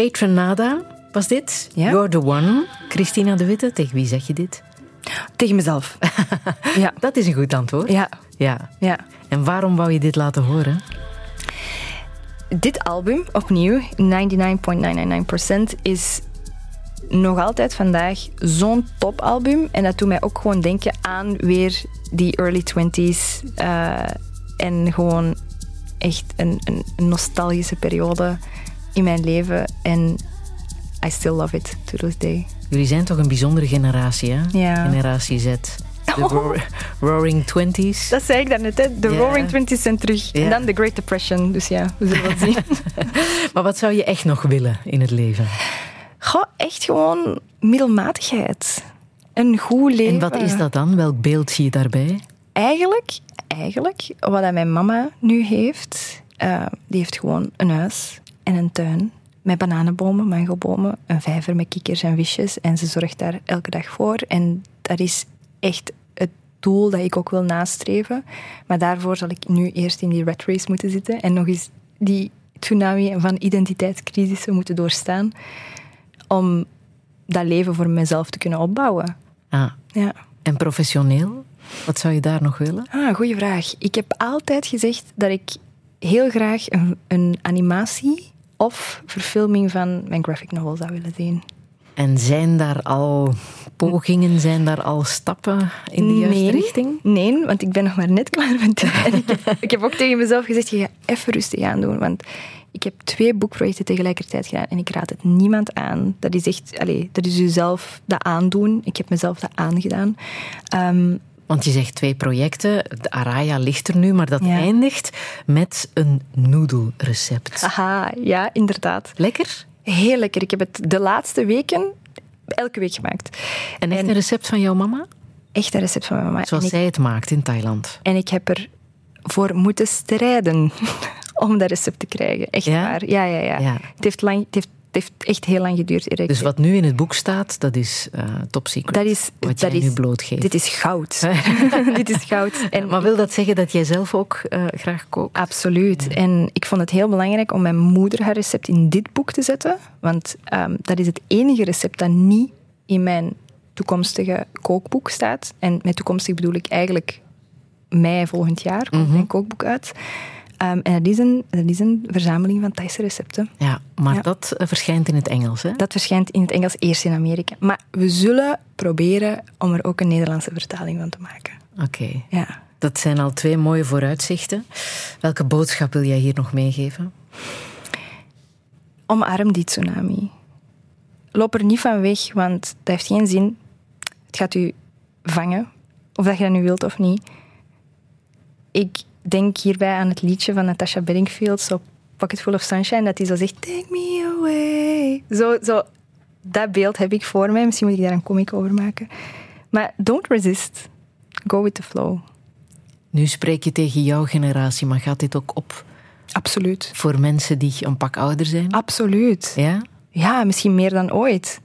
Kate Renada was dit. Ja. You're the one. Christina de Witte, tegen wie zeg je dit? Tegen mezelf. ja. Dat is een goed antwoord. Ja. ja. Ja. En waarom wou je dit laten horen? Dit album, opnieuw, 99.999%, is nog altijd vandaag zo'n topalbum. En dat doet mij ook gewoon denken aan weer die early 20s. eh, en gewoon echt een, een nostalgische periode in mijn leven. En I still love it to this day. Jullie zijn toch een bijzondere generatie, hè? Ja. Generatie Z. De ro- Roaring Twenties. Dat zei ik daarnet, hè? De. Roaring Twenties zijn terug. En dan de Great Depression. Dus ja, we zullen wel zien. Maar wat zou je echt nog willen in het leven? Goh, echt gewoon middelmatigheid. Een goed leven. En wat is dat dan? Welk beeld zie je daarbij? Eigenlijk, eigenlijk wat mijn mama nu heeft, eh, die heeft gewoon een huis en een tuin met bananenbomen, mangobomen, een vijver met kikkers en visjes. En ze zorgt daar elke dag voor. En dat is echt het doel dat ik ook wil nastreven. Maar daarvoor zal ik nu eerst in die rat race moeten zitten en nog eens die tsunami van identiteitscrisissen moeten doorstaan om dat leven voor mezelf te kunnen opbouwen. Ah. Ja. En professioneel? Wat zou je daar nog willen? Ah, goeie vraag. Ik heb altijd gezegd dat ik heel graag een, een of verfilming van mijn graphic novel zou willen zien. En zijn daar al pogingen, zijn daar al stappen in de juiste Nee. richting? Nee, want ik ben nog maar net klaar met en ik, heb, ik heb ook tegen mezelf gezegd, je gaat even rustig aan doen. Want ik heb twee boekprojecten tegelijkertijd gedaan en ik raad het niemand aan. Dat is echt, allez, dat is jezelf dat aandoen. Ik heb mezelf dat aangedaan. Ehm, Want je zegt twee projecten, de Araya ligt er nu, maar dat Ja. eindigt met een noedelrecept. Haha, ja, inderdaad. Lekker? Heel lekker. Ik heb het de laatste weken elke week gemaakt. En echt een recept van jouw mama? Echt een recept van mijn mama. Zoals ik, zij het maakt in Thailand. en ik heb ervoor moeten strijden om dat recept te krijgen. Echt Ja? waar. Ja, ja, ja. Ja. Het, heeft lang, het, heeft, heeft echt heel lang geduurd. eer ik- Dus wat nu in het boek staat, dat is top secret. dat is, wat dat jij is, nu blootgeeft. Dit is goud. dit is goud. En maar wil dat zeggen dat jij zelf ook eh, graag kookt? Absoluut. En ik vond het heel belangrijk om mijn moeder haar recept in dit boek te zetten. Want ehm, dat is het enige recept dat niet in mijn toekomstige kookboek staat. En met toekomstig bedoel ik eigenlijk mei volgend jaar komt mijn kookboek uit. Ehm, en dat is, een, dat is een verzameling van Thaise recepten. Ja, maar Ja. dat eh, verschijnt in het Engels, hè? Dat verschijnt in het Engels eerst in Amerika. Maar we zullen proberen om er ook een Nederlandse vertaling van te maken. Oké. Ja. Dat zijn al twee mooie vooruitzichten. Welke boodschap wil jij hier nog meegeven? Omarm die tsunami. Loop er niet van weg, want dat heeft geen zin. Het gaat u vangen, of dat je dat nu wilt of niet. Ik denk hierbij aan het liedje van Natasha Bedingfield, zo Pocket Full of Sunshine, dat hij zo zegt, take me away. Zo, zo, dat beeld heb ik voor mij. Misschien moet ik daar een comic over maken. Maar don't resist. Go with the flow. Nu spreek je tegen jouw generatie, maar gaat dit ook op Absoluut. voor mensen die een pak ouder zijn? Absoluut. Ja? Ja, misschien meer dan ooit.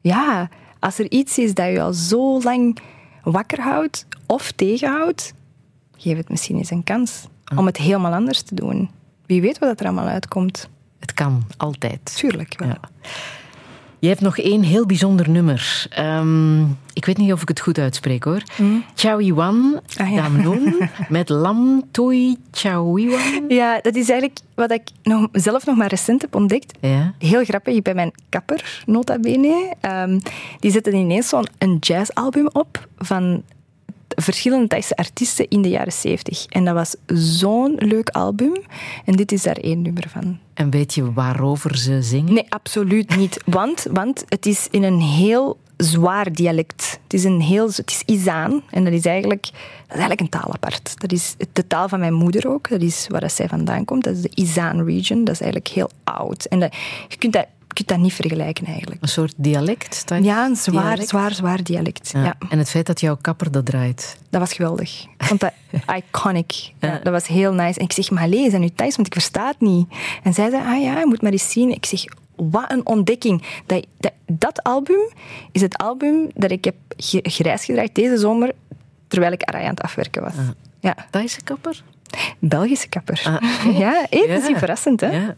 Ja, als er iets is dat je al zo lang wakker houdt of tegenhoudt, geef het misschien eens een kans om het helemaal anders te doen. Wie weet wat er allemaal uitkomt. Het kan, altijd. Tuurlijk wel. Ja. Je hebt nog één heel bijzonder nummer. Ehm, ik weet niet of ik het goed uitspreek hoor. Chow Iwan Ah, ja. Damnoen met Lam Toi Chow Iwan. Ja, dat is eigenlijk wat ik nog, zelf nog maar recent heb ontdekt. Ja. Heel grappig, bij mijn kapper, nota bene. Ehm, die zette ineens zo'n een jazzalbum op van verschillende Thaise artiesten in de jaren 70. En dat was zo'n leuk album. En dit is daar één nummer van. En weet je waarover ze zingen? Nee, absoluut niet. Want, want het is in een heel zwaar dialect. Het is, een heel, het is Izaan. En dat is, eigenlijk, dat is eigenlijk een taal apart. Dat is de taal van mijn moeder ook. Dat is waar dat zij vandaan komt. Dat is de Izaan region. Dat is eigenlijk heel oud. En dat, je, kunt dat, kunt dat niet vergelijken eigenlijk. Een soort dialect? Ja, een zwaar, dialect? zwaar, zwaar dialect. Ja. Ja. En het feit dat jouw kapper dat draait. Dat was geweldig. Ik vond dat iconic. Ja, dat was heel nice. En ik zeg, maar lees en nu thuis, want ik versta het niet. En zij zei, ah ja, je moet maar eens zien. Ik zeg, wat een ontdekking. Dat, dat, dat album is het album dat ik heb grijs gedraaid deze zomer, terwijl ik Araya aan het afwerken was. Ja. Thaise kapper? Belgische kapper. Ah. Ja, niet verrassend, hè? Ja.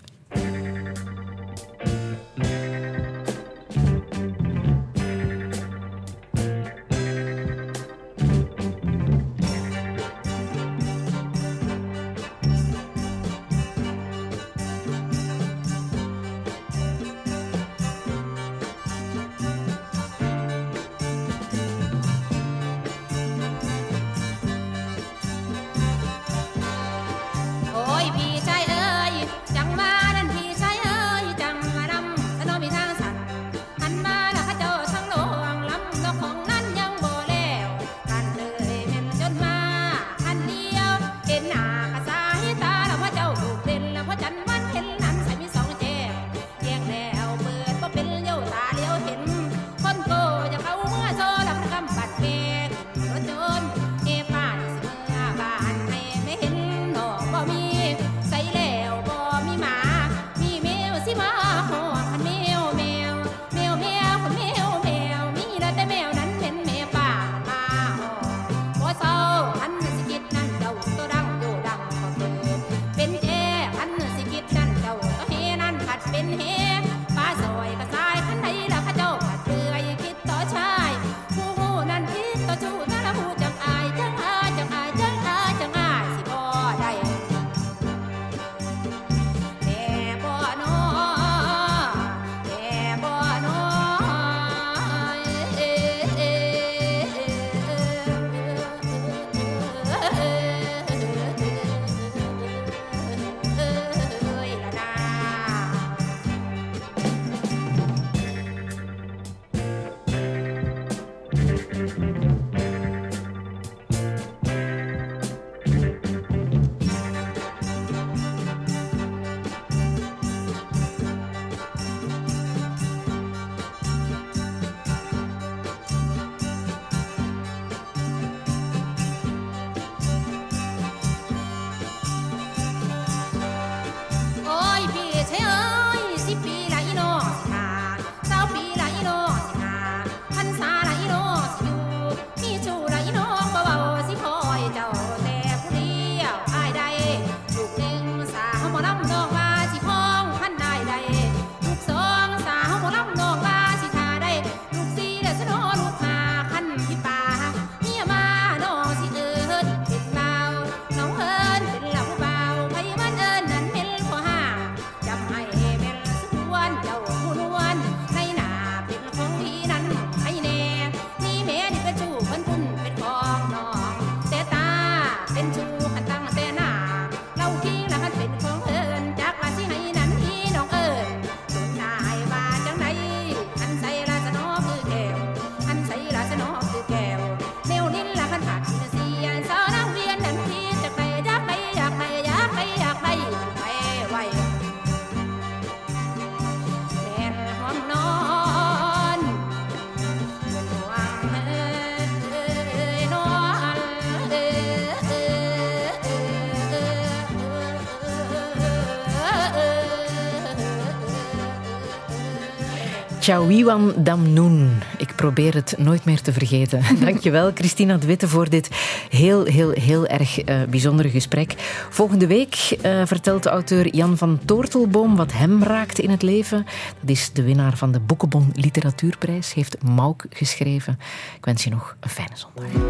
Chawiwan Damnoen. Ik probeer het nooit meer te vergeten. Dankjewel, Christina de Witte, voor dit heel, heel, heel erg uh, bijzondere gesprek. Volgende week uh, vertelt de auteur Jan van Toortelboom wat hem raakt in het leven. Dat is de winnaar van de Boekenbon Literatuurprijs. Heeft Mauk geschreven. Ik wens je nog een fijne zondag.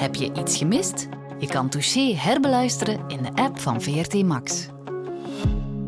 Heb je iets gemist? Je kan Touché herbeluisteren in de app van VRT Max.